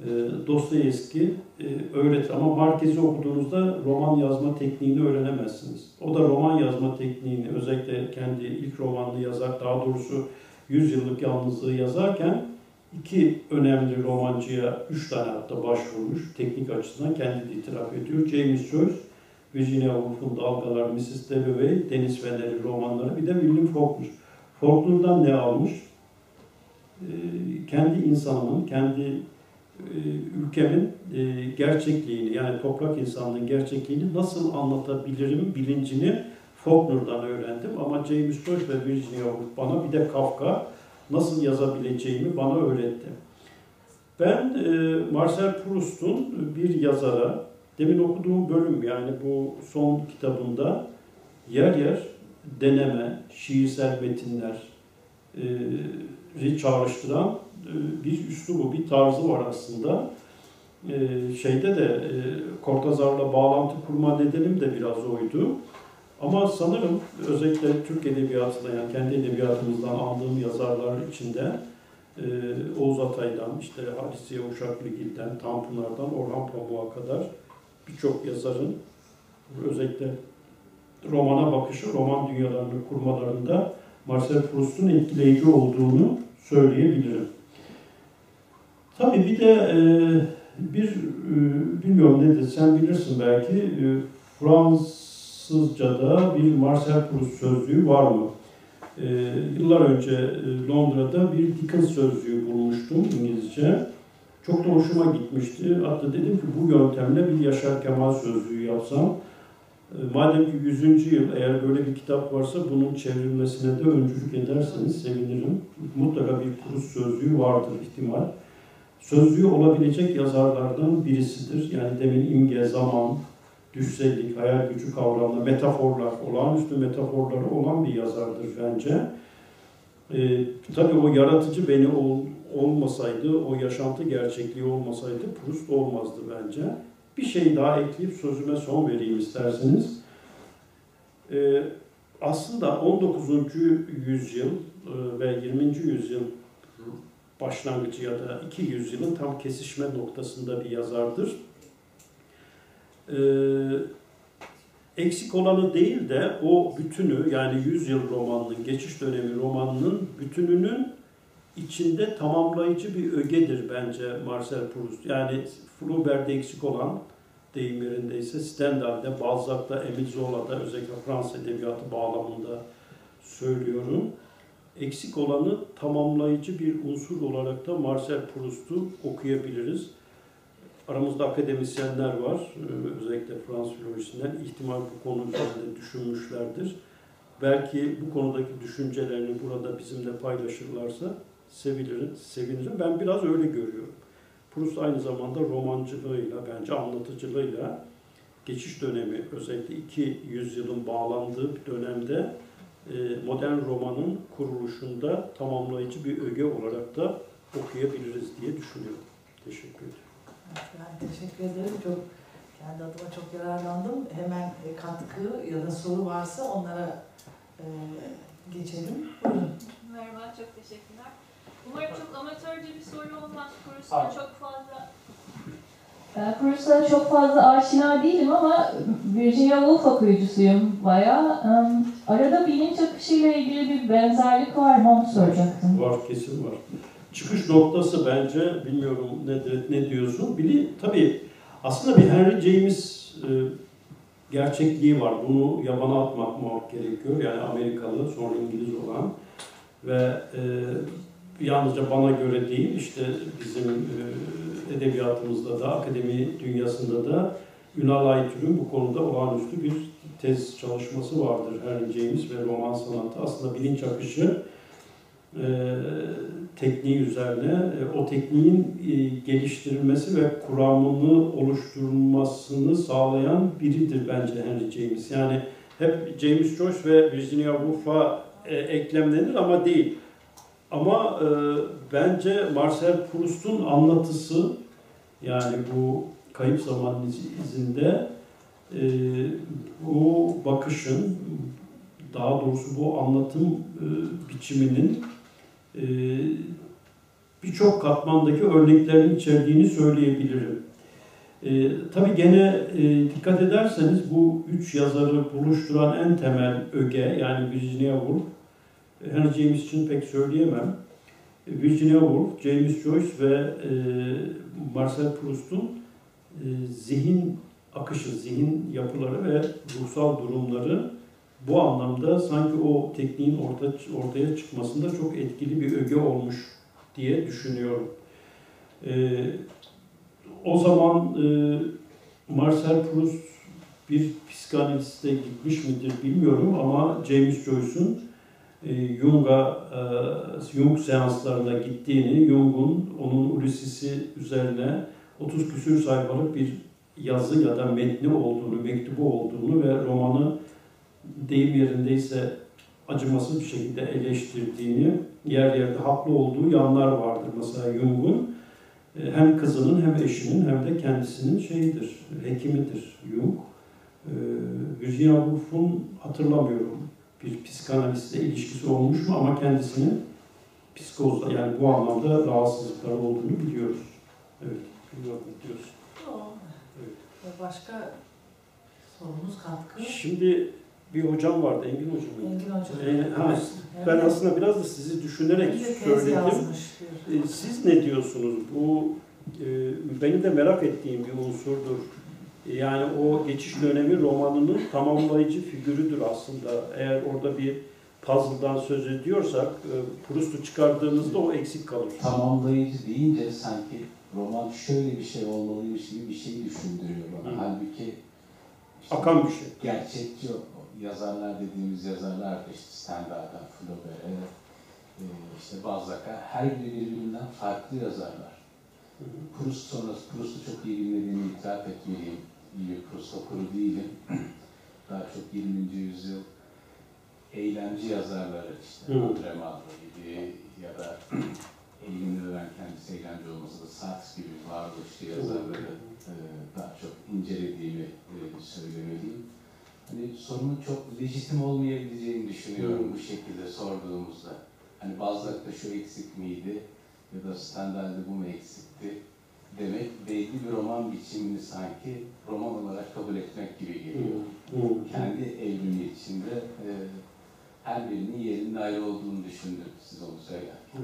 e, Dostoyevski e, öğretir. Ama Marquez'i okuduğunuzda roman yazma tekniğini öğrenemezsiniz. O da roman yazma tekniğini özellikle kendi ilk romanını yazar, daha doğrusu 100 yıllık yalnızlığı yazarken iki önemli romancıya, üç tane hatta başvurmuş teknik açısından kendi itiraf ediyor. James Joyce Virginia Woolf'un Dalgalar, Mrs. Dalloway, Deniz Feneri romanları, bir de William Faulkner. Faulkner'dan ne almış? Ee, kendi insanımın, kendi e, ülkemin e, gerçekliğini, yani toprak insanlığın gerçekliğini nasıl anlatabilirim bilincini Faulkner'dan öğrendim. Ama James Joyce ve Virginia Woolf bana bir de Kafka nasıl yazabileceğimi bana öğretti. Ben e, Marcel Proust'un bir yazara, demin okuduğum bölüm yani bu son kitabında yer yer deneme, şiirsel metinler e, çağrıştıran e, bir üslubu, bir tarzı var aslında. E, şeyde de e, Kortazar'la bağlantı kurma nedenim de biraz oydu. Ama sanırım özellikle Türk Edebiyatı'nda yani kendi edebiyatımızdan aldığım yazarlar içinde e, Oğuz Atay'dan, işte Halisiye Uşaklıgil'den, Tanpınar'dan Orhan Pamuk'a kadar birçok yazarın özellikle romana bakışı, roman dünyalarını kurmalarında Marcel Proust'un etkileyici olduğunu söyleyebilirim. Tabii bir de e, bir, e, bilmiyorum ne de sen bilirsin belki, e, Fransızca'da bir Marcel Proust sözlüğü var mı? E, yıllar önce e, Londra'da bir Dickens sözlüğü bulmuştum İngilizce. Çok da hoşuma gitmişti. Hatta dedim ki bu yöntemle bir Yaşar Kemal sözlüğü yapsam. E, madem ki 100. yıl eğer böyle bir kitap varsa bunun çevrilmesine de öncülük ederseniz sevinirim. Mutlaka bir kurus sözlüğü vardır ihtimal. Sözlüğü olabilecek yazarlardan birisidir. Yani demin imge, zaman, düşsellik, hayal gücü kavramları, metaforlar, olağanüstü metaforları olan bir yazardır bence. Ee, tabii o yaratıcı beni ol, olmasaydı, o yaşantı gerçekliği olmasaydı Proust olmazdı bence. Bir şey daha ekleyip sözüme son vereyim isterseniz. Ee, aslında 19. yüzyıl e, ve 20. yüzyıl başlangıcı ya da iki yüzyılın tam kesişme noktasında bir yazardır. Ee, eksik olanı değil de o bütünü yani yüzyıl romanının, geçiş dönemi romanının bütününün içinde tamamlayıcı bir ögedir bence Marcel Proust. Yani Flaubert'de eksik olan deyim yerindeyse Stendhal'de, Balzac'da, Emile Zola'da özellikle Fransız edebiyatı bağlamında söylüyorum. Eksik olanı tamamlayıcı bir unsur olarak da Marcel Proust'u okuyabiliriz. Aramızda akademisyenler var, ee, özellikle Fransız filolojisinden. ihtimal bu konu üzerinde düşünmüşlerdir. Belki bu konudaki düşüncelerini burada bizimle paylaşırlarsa sevinirim. sevinirim. Ben biraz öyle görüyorum. Proust aynı zamanda romancılığıyla, bence anlatıcılığıyla geçiş dönemi, özellikle iki yüzyılın bağlandığı bir dönemde e, modern romanın kuruluşunda tamamlayıcı bir öge olarak da okuyabiliriz diye düşünüyorum. Teşekkür ederim. Ben teşekkür ederim. Çok kendi adıma çok yararlandım. Hemen e, katkı ya da soru varsa onlara e, geçelim. Buyurun. Merhaba, çok teşekkürler. Umarım çok amatörce bir soru olmaz. Proust'a çok fazla Proust'a çok fazla aşina değilim ama Virginia Woolf okuyucusuyum bayağı. Em, Arada bilinç akışıyla ilgili bir benzerlik var mı onu soracaktım. Var, kesin var. Çıkış noktası bence, bilmiyorum ne, ne diyorsun. Bili, tabii aslında bir Henry James e, gerçekliği var. Bunu yabana atmak gerekiyor. Yani Amerikalı, sonra İngiliz olan ve e, yalnızca bana göre değil, işte bizim e, edebiyatımızda da, akademi dünyasında da Ünal Aytürk'ün bu konuda olağanüstü bir tez çalışması vardır. Henry James ve roman sanatı. Aslında bilinç akışı e, tekniği üzerine e, o tekniğin e, geliştirilmesi ve kuramını oluşturulmasını sağlayan biridir bence Henry James. Yani hep James Joyce ve Virginia Woolf'a e, eklemlenir ama değil. Ama e, bence Marcel Proust'un anlatısı yani bu kayıp zaman izinde bu bakışın daha doğrusu bu anlatım biçiminin e, birçok katmandaki örneklerini içerdiğini söyleyebilirim. E, tabii gene e, dikkat ederseniz bu üç yazarı buluşturan en temel öge yani Virginia Woolf, Henry James için pek söyleyemem. Virginia Woolf, James Joyce ve e, Marcel Proust'un e, zihin akışı, zihin yapıları ve ruhsal durumları bu anlamda sanki o tekniğin orta, ortaya çıkmasında çok etkili bir öge olmuş diye düşünüyorum. E, o zaman e, Marcel Proust bir psikanaliste gitmiş midir bilmiyorum ama James Joyce'un e, Jung'a, e, Jung seanslarına gittiğini, Jung'un onun Ulysses'i üzerine 30 küsür sayfalık bir yazı ya da metni olduğunu, mektubu olduğunu ve romanı deyim yerindeyse acımasız bir şekilde eleştirdiğini, yer yerde haklı olduğu yanlar vardır. Mesela Jung'un e, hem kızının hem eşinin hem de kendisinin şeyidir, hekimidir Jung. E, Virginia Woolf'un hatırlamıyorum bir psikanalistle ilişkisi olmuş mu ama kendisinin psikozda yani bu anlamda rahatsızlıkları olduğunu biliyoruz. Evet, biliyorum diyoruz. Evet. Başka sorumuz katkı? Şimdi bir hocam vardı, Engin hocam. Engin Hocam. Ee, ha, ben aslında biraz da sizi düşünerek söyledim. yazmış. Ee, Siz ne diyorsunuz? Bu e, benim de merak ettiğim bir unsurdur. Yani o geçiş dönemi romanının tamamlayıcı figürüdür aslında. Eğer orada bir puzzle'dan söz ediyorsak, e, Proust'u çıkardığımızda o eksik kalır. tamamlayıcı deyince sanki roman şöyle bir şey olmalıymış gibi bir şey düşündürüyor bana. Hı. Halbuki işte Akan bir şey. gerçekçi yazarlar dediğimiz yazarlar da işte Stendhal'dan Flaubert'e, e, işte Balzac'a her biri birbirinden farklı yazarlar. Proust sonrası, Proust'u çok iyi bilmediğimi itiraf etmeliyim. İyi bir Proust okuru değilim. *clears throat* Daha çok 20. yüzyıl eylemci yazarları işte Hı. André Malraux gibi ya da *clears throat* eğilimli veren kendisi eylemci olması da Sartre gibi varoluşçu yazarları e, daha çok incelediğimi e, söylemeliyim. Hani sorunun çok lejitim olmayabileceğini düşünüyorum Hmm. bu şekilde sorduğumuzda. Hani bazılarında şu eksik miydi ya da standartda bu mu eksikti demek belli bir roman biçimini sanki roman olarak kabul etmek gibi geliyor. Hı, hı. Kendi evrimi içinde e, her birinin yerinin ayrı olduğunu düşündüm siz onu söylerken.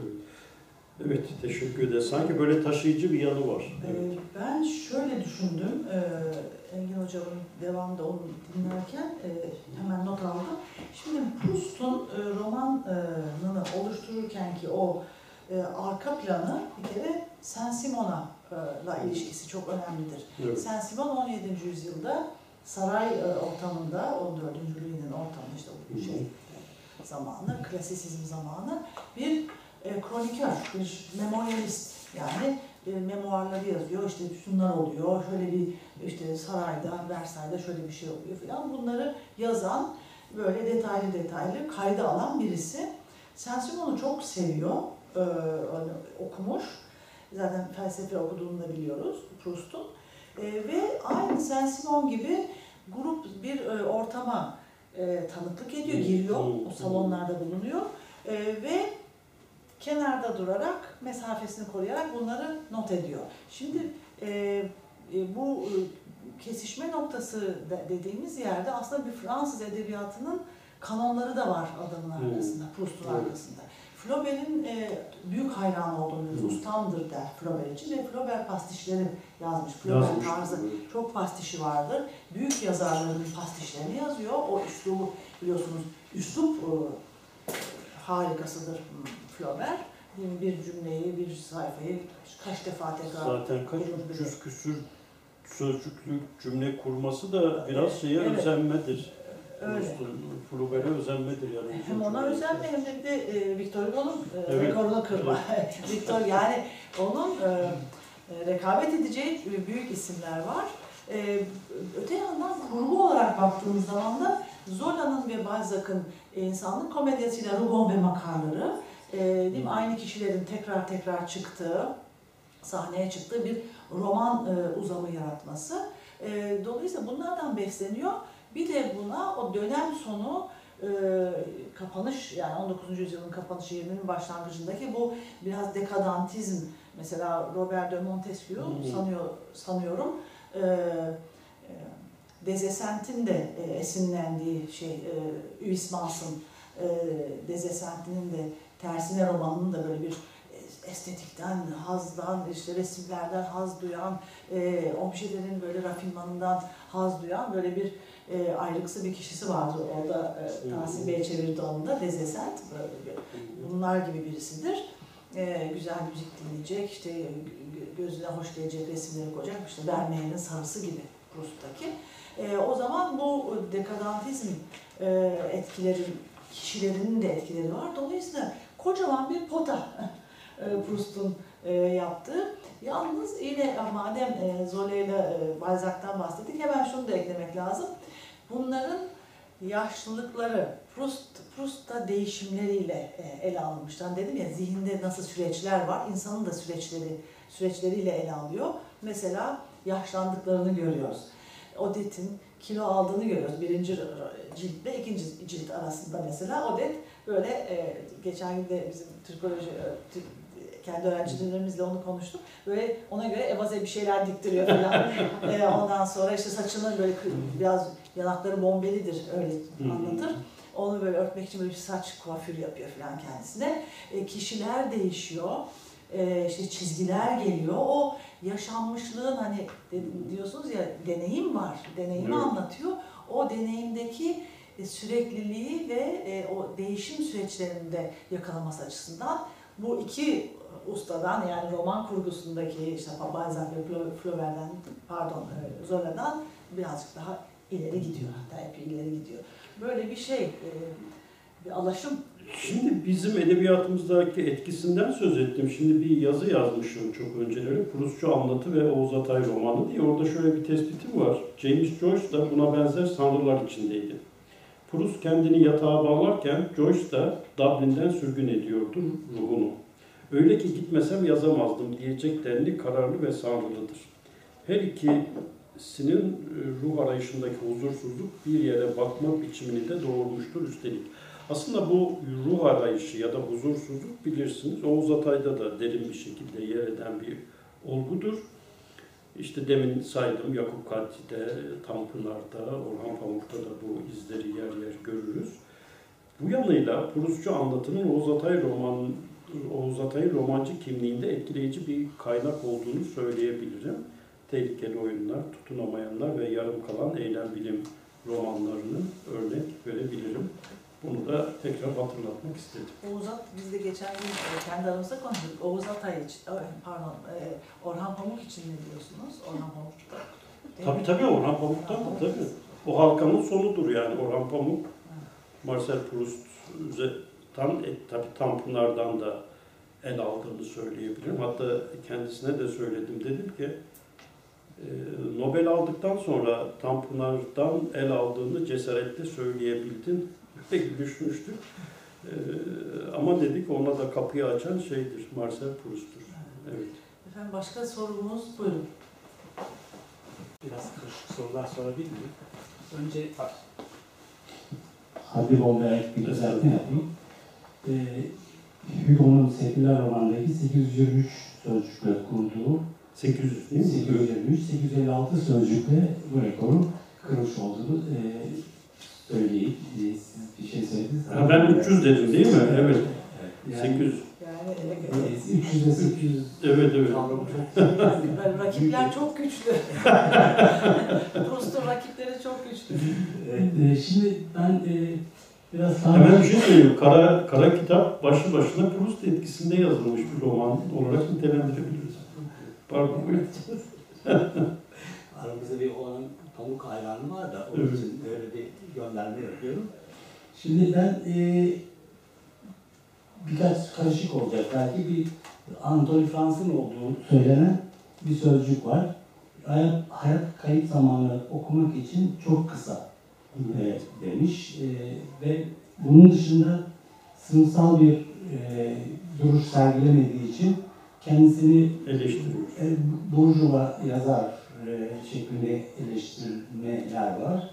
Evet, teşekkür ederim. Sanki böyle taşıyıcı bir yanı var. Ee, Ben şöyle düşündüm, ee, Engin Hocam'ın devamında onu dinlerken e, hemen not aldım. Şimdi Proust'un e, romanını oluştururken ki o e, arka planı bir kere Saint-Simon'la ilişkisi çok önemlidir. Evet. Saint-Simon 17. yüzyılda saray e, ortamında, 14. Louis'nin ortamında işte hı. şey zamanı, klasisizm zamanı bir e, kronikör, bir memoryalist yani e, memuarları yazıyor. İşte şunlar oluyor, şöyle bir işte sarayda, Versailles'da şöyle bir şey oluyor falan. Bunları yazan, böyle detaylı detaylı kayda alan birisi. Saint-Simon'u çok seviyor, e, onu okumuş. Zaten felsefe okuduğunu da biliyoruz Proust'un. E, ve aynı Saint-Simon gibi grup bir e, ortama e, tanıklık ediyor, giriyor, o salonlarda bulunuyor E, ve kenarda durarak, mesafesini koruyarak bunları not ediyor. Şimdi e, e, bu e, kesişme noktası de- dediğimiz yerde aslında bir Fransız edebiyatının kanonları da var adamın Hmm. arkasında, Proust'un Evet. arkasında. Flaubert'in e, büyük hayranı olduğunu biliyoruz, Hmm. ustamdır der Flaubert için ve Flaubert pastişleri yazmış. Flaubert Yazmış. tarzı çok pastişi vardır. Büyük yazarların pastişlerini yazıyor. O üslubu biliyorsunuz, üslup e, harikasıdır hmm, Flaubert. Bir cümleyi, bir sayfayı kaç defa tekrar Zaten kaç yüz küsür sözcüklü cümle kurması da biraz şeye Evet. özenmedir. öyle. Flaubert'e özenmedir yani. Hem ona özenme hem de bir de e, Victor Hugo'nun e, Evet. rekorunu kırma. *laughs* Victor yani onun e, e, rekabet edeceği büyük isimler var. E, öte yandan kurgu olarak baktığımız zaman da Zola'nın ve Balzac'ın e, insanlık komedyasıyla Rougon ve Makarları e, değil mi? aynı kişilerin tekrar tekrar çıktığı, sahneye çıktığı bir roman e, uzamı yaratması. E, dolayısıyla bunlardan besleniyor. Bir de buna o dönem sonu e, kapanış yani 19. yüzyılın kapanışı 20'nin başlangıcındaki bu biraz dekadantizm mesela Robert de Montesquieu sanıyor sanıyorum e, e, de e, esinlendiği şey e, e, Esseintes' de tersine romanının da böyle bir e, estetikten, hazdan, işte resimlerden haz duyan, e, objelerin böyle rafinmanından haz duyan böyle bir e, ayrıksı bir kişisi vardı. Orada e, Tahsin Bey çevirdi onu da. Böyle bir- bunlar gibi birisidir. Ee, güzel müzik dinleyecek, işte gö- gözüne hoş gelecek resimleri koyacak, işte Vermeer'in sarısı gibi Proust'taki. Ee, o zaman bu dekadantizm e, etkileri, kişilerinin de etkileri var. Dolayısıyla kocaman bir pota *laughs* e, Proust'un e, yaptığı. Yalnız yine madem e, Zola ile Balzac'tan bahsettik, hemen şunu da eklemek lazım. Bunların yaşlılıkları Proust, Proust'ta değişimleriyle ele alınmışlar. Dedim ya zihinde nasıl süreçler var, insanın da süreçleri süreçleriyle ele alıyor. Mesela yaşlandıklarını görüyoruz. Odette'in kilo aldığını görüyoruz. Birinci ciltle ikinci cilt arasında mesela Odette böyle e, geçen gün de bizim Türkoloji e, kendi öğrencilerimizle onu konuştuk. Böyle ona göre evaze bir şeyler diktiriyor falan. *laughs* e, ondan sonra işte saçını böyle biraz yanakları bombelidir öyle anlatır. Onu böyle örtmek için böyle bir saç kuafürü yapıyor falan kendisine. E, kişiler değişiyor. E, işte çizgiler geliyor. O yaşanmışlığın hani de- diyorsunuz ya deneyim var. Deneyimi Evet. anlatıyor. O deneyimdeki sürekliliği ve e, o değişim süreçlerinde yakalaması açısından bu iki ustadan yani roman kurgusundaki işte Balzac ve Flau- Flaubert'den pardon e, Zola'dan birazcık daha ileri gidiyor. Hatta epey ileri gidiyor. Böyle bir şey, e, bir alaşım. Şimdi bizim edebiyatımızdaki etkisinden söz ettim. Şimdi bir yazı yazmışım çok önceleri. Prustçu Anlatı ve Oğuz Atay romanı diye. Orada şöyle bir tespitim var. James Joyce da buna benzer sanrılar içindeydi. Proust kendini yatağa bağlarken Joyce da Dublin'den sürgün ediyordu ruhunu. Öyle ki gitmesem yazamazdım diyecek denli kararlı ve sanrılıdır. Her iki kendisinin e, ruh arayışındaki huzursuzluk bir yere bakma biçimini de doğurmuştur üstelik. Aslında bu ruh arayışı ya da huzursuzluk bilirsiniz Oğuz Atay'da da derin bir şekilde yer eden bir olgudur. İşte demin saydım Yakup Kadri'de, Tanpınar'da, Orhan Pamuk'ta da bu izleri yer yer görürüz. Bu yanıyla Prusçu anlatının Oğuz Atay roman Oğuz Atay'ın romancı kimliğinde etkileyici bir kaynak olduğunu söyleyebilirim. Tehlikeli oyunlar, tutunamayanlar ve yarım kalan eylem bilim romanlarını örnek verebilirim. Bunu da tekrar hatırlatmak istedim. Oğuz At, biz de geçen gün e, kendi aramızda konuştuk. Oğuz Atay için, e, pardon, e, Orhan Pamuk için ne diyorsunuz? Orhan Pamuk. Değil Tabii tabii Orhan Pamuk'tan da tabii. O halkanın sonudur yani Orhan Pamuk. Marcel Proust'tan, e, tabii Tanpınar'dan da el aldığını söyleyebilirim. Hatta kendisine de söyledim. Dedim ki Nobel aldıktan sonra Tanpınar'dan el aldığını cesaretle söyleyebildin. Pek düşmüştük. E, ama dedik ona da kapıyı açan şeydir, Marcel Proust'tur. Evet. Efendim başka sorumuz buyurun. Biraz karışık sorular sorabilir miyim? Önce Habib olarak bir düzeltme yapayım. Ee, Hugo'nun Seküler romanındaki 823 sözcükle kurduğu 800 değil mi? 823, 856 sözcükle bu rekorun kırmış olduğunu e, söyleyip siz bir şey söylediniz. Ha, ben 300 dedim değil mi? Evet. Yani, 800. Yani e, 300 ile 800 Evet evet. rakipler çok güçlü. *laughs* Proust'un rakipleri çok güçlü. E, Şimdi ben e, biraz Hemen bir şey söyleyeyim. Kara, Kara Kitap başlı başına Proust etkisinde yazılmış bir roman olarak nitelendirebiliriz. Pardon buyurun. *laughs* aramızda bir olan pamuk hayranı var da onun Evet. için öyle bir gönderme yapıyorum. Şimdi ben e, birkaç karışık olacak. Belki bir Anatole Frans'ın olduğu söylenen bir sözcük var. Hayat, hayat kayıp zamanı okumak için çok kısa e, demiş. E, ve bunun dışında sınıfsal bir e, duruş sergilemediği için kendisini Eleştiriyoruz. e, burjuva yazar e, şeklinde eleştirmeler var.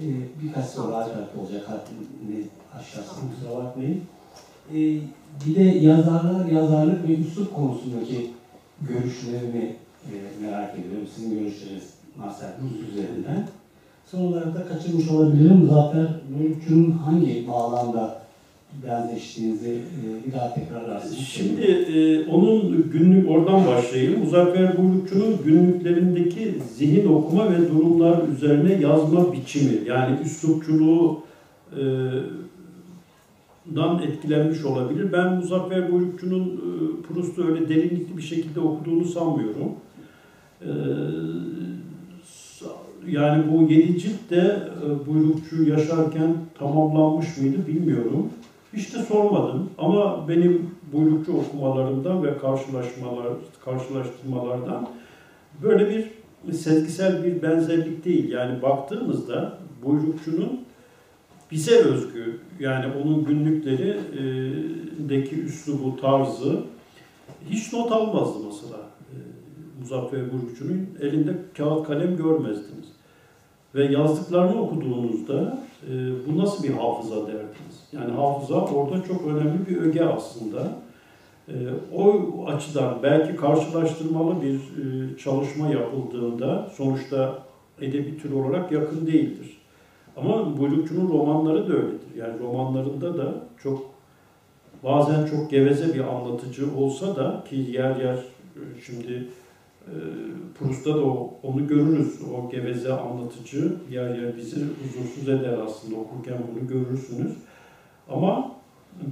E, birkaç soru alta olacak haddini aşağısını kusura bakmayın. E, bir de yazarlar, yazarlık ve üslup konusundaki görüşlerini e, merak ediyorum. Sizin görüşleriniz Marcel Proust üzerinden. Son olarak da kaçırmış olabilirim. Muzaffer Bölükçü'nün hangi bağlamda benzeştiğinizi e, bir daha tekrarlarsınız. Şimdi e, onun günlük oradan başlayayım. Muzaffer Buyrukçu'nun günlüklerindeki zihin okuma ve durumlar üzerine yazma biçimi yani üslupçuluğu e, dan etkilenmiş olabilir. Ben Muzaffer Buyrukçu'nun e, Proust'u öyle derinlikli bir şekilde okuduğunu sanmıyorum. E, yani bu yedi cilt de e, Buyrukçu yaşarken tamamlanmış mıydı bilmiyorum. Hiç de sormadım ama benim buyrukçu okumalarımdan ve karşılaşmalar, karşılaştırmalardan böyle bir sezgisel bir benzerlik değil. Yani baktığımızda buyrukçunun bize özgü yani onun günlüklerindeki üslubu, tarzı hiç not almazdı mesela. E, Muzaffer Buyrukçu'nun elinde kağıt kalem görmezdiniz. Ve yazdıklarını okuduğunuzda e, bu nasıl bir hafıza derdiniz? Yani hafıza orada çok önemli bir öge aslında. E, o açıdan belki karşılaştırmalı bir e, çalışma yapıldığında sonuçta edebi tür olarak yakın değildir. Ama Buyrukçu'nun romanları da öyledir. Yani romanlarında da çok bazen çok geveze bir anlatıcı olsa da ki yer yer e, şimdi e, Proust'ta da onu görürüz. O geveze anlatıcı yer yer bizi huzursuz eder aslında okurken bunu görürsünüz. Ama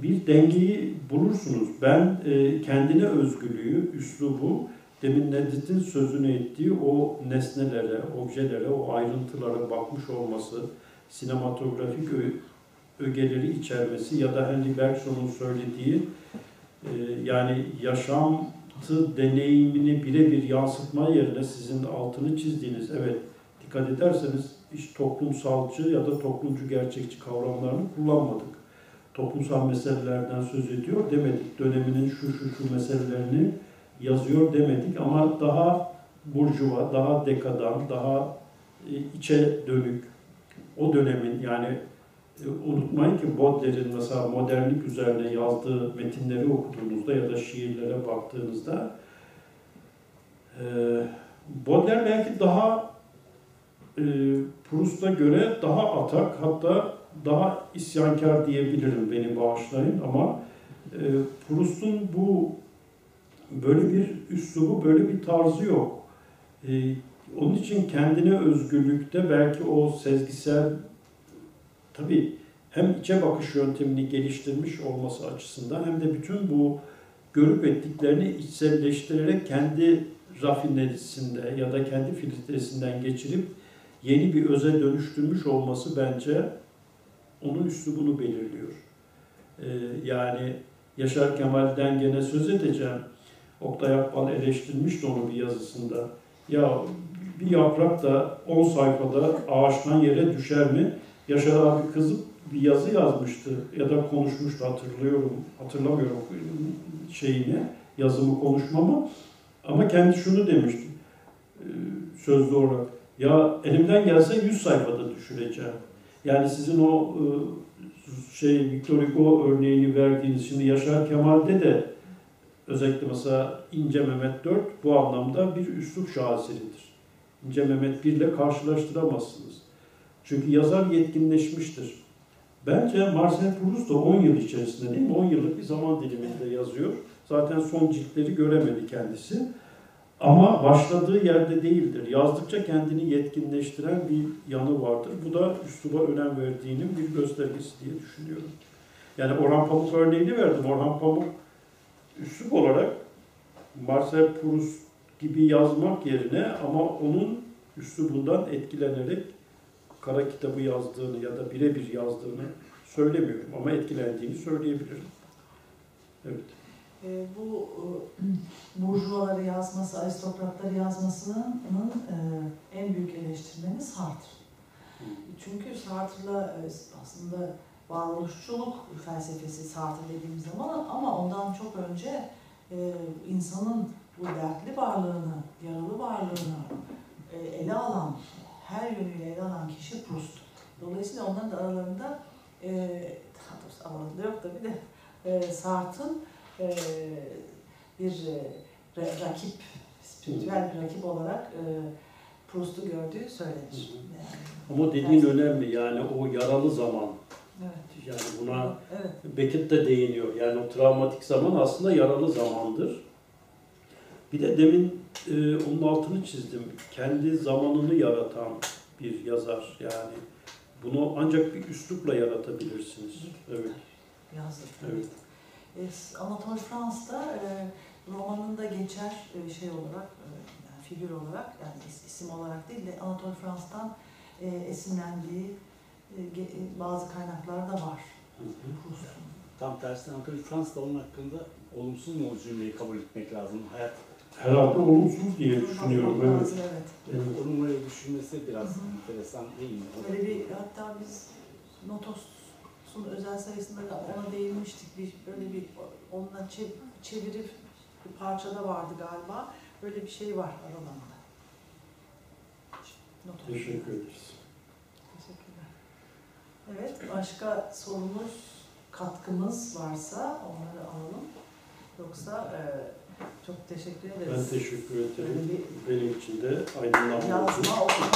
bir dengeyi bulursunuz. Ben e, kendine özgürlüğü, üslubu, demin Nedret'in sözünü ettiği o nesnelere, objelere, o ayrıntılara bakmış olması, sinematografik ögeleri içermesi ya da Henry Bergson'un söylediği e, yani yaşantı deneyimini birebir yansıtma yerine sizin altını çizdiğiniz, evet dikkat ederseniz hiç toplumsalcı ya da toplumcu gerçekçi kavramlarını kullanmadık. Toplumsal meselelerden söz ediyor demedik. Döneminin şu şu şu meselelerini yazıyor demedik ama daha burjuva, daha dekadan, daha e, içe dönük o dönemin yani e, unutmayın ki Baudelaire'in mesela modernlik üzerine yazdığı metinleri okuduğunuzda ya da şiirlere baktığınızda e, Baudelaire belki daha e, Proust'a göre daha atak hatta daha isyankar diyebilirim beni bağışlayın ama e, Proust'un bu böyle bir üslubu, böyle bir tarzı yok. E, onun için kendine özgürlükte belki o sezgisel tabii hem içe bakış yöntemini geliştirmiş olması açısından hem de bütün bu görüp ettiklerini içselleştirerek kendi rafinerisinde ya da kendi filtresinden geçirip yeni bir öze dönüştürmüş olması bence onun üslubunu belirliyor. Ee, yani Yaşar Kemal'den gene söz edeceğim. Oktay Akbal eleştirmişti onu bir yazısında. Ya bir yaprak da 10 sayfada ağaçtan yere düşer mi? Yaşar abi kızıp bir yazı yazmıştı ya da konuşmuştu hatırlıyorum. Hatırlamıyorum şeyini, yazımı konuşmamı. Ama kendi şunu demişti e, sözlü olarak. Ya elimden gelse 100 sayfada düşüreceğim. Yani sizin o e, şey Victor Hugo örneğini verdiğiniz şimdi Yaşar Kemal'de de özellikle mesela İnce Mehmet 4 bu anlamda bir üslup şaheseridir. İnce Mehmet 1 ile karşılaştıramazsınız. Çünkü yazar yetkinleşmiştir. Bence Marcel Proust da 10 yıl içerisinde değil mi? 10 yıllık bir zaman diliminde yazıyor. Zaten son ciltleri göremedi kendisi. Ama başladığı yerde değildir. Yazdıkça kendini yetkinleştiren bir yanı vardır. Bu da üsluba önem verdiğinin bir göstergesi diye düşünüyorum. Yani Orhan Pamuk örneğini verdim. Orhan Pamuk üslup olarak Marcel Proust gibi yazmak yerine ama onun üslubundan etkilenerek kara kitabı yazdığını ya da birebir yazdığını söylemiyorum ama etkilendiğini söyleyebilirim. Evet. E, bu e, *clears throat* burjuvaları yazması, aristokratları yazmasının e, en büyük eleştirmeni Sartre. Çünkü Sartre'la e, aslında varoluşçuluk felsefesi Sartre dediğimiz zaman ama ondan çok önce e, insanın bu dertli varlığını, yaralı varlığını e, ele alan, her yönüyle ele alan kişi Proust. Dolayısıyla onların da aralarında e, daha doğrusu aralarında yok tabii de e, Sartre'ın e, bir e, ra- rakip, spiritüel bir rakip olarak e, Proust'u gördüğü söylenir. Yani, Ama dediğin önemli yani o yaralı zaman. evet. Yani buna Evet. Beckett de değiniyor. Yani o travmatik zaman aslında yaralı zamandır. Bir de demin e, onun altını çizdim. Kendi zamanını yaratan bir yazar yani. Bunu ancak bir üslupla yaratabilirsiniz. Evet, Yazdı. evet. E, Anatole Frans'ta e, romanında geçer e, şey olarak, e, yani figür olarak, yani is- isim olarak değil de Anatole Frans'tan e, esinlendiği e, e, bazı kaynaklar da var. Hı hı. Proust'un. Tam tersine Anatole Fransız'da onun hakkında olumsuz mu o cümleyi kabul etmek lazım? Hayat Herhalde olumsuz diye düşünüyorum. Evet. lazım, evet. evet. onun öyle düşünmesi biraz Hı hı. enteresan değil mi? Böyle bir hatta biz Notos'un özel sayısında da ona değinmiştik. Bir, böyle bir çev- çevirip bir parçada vardı galiba. Böyle bir şey var aralarında. Notos. Teşekkür ederiz. Teşekkürler. Evet, başka sorumuz, katkımız varsa onları alalım. Yoksa e, çok teşekkür Ben ederiz. teşekkür Böyle ederim. bir Benim için de aydınlanma oldu. yazma, okuma.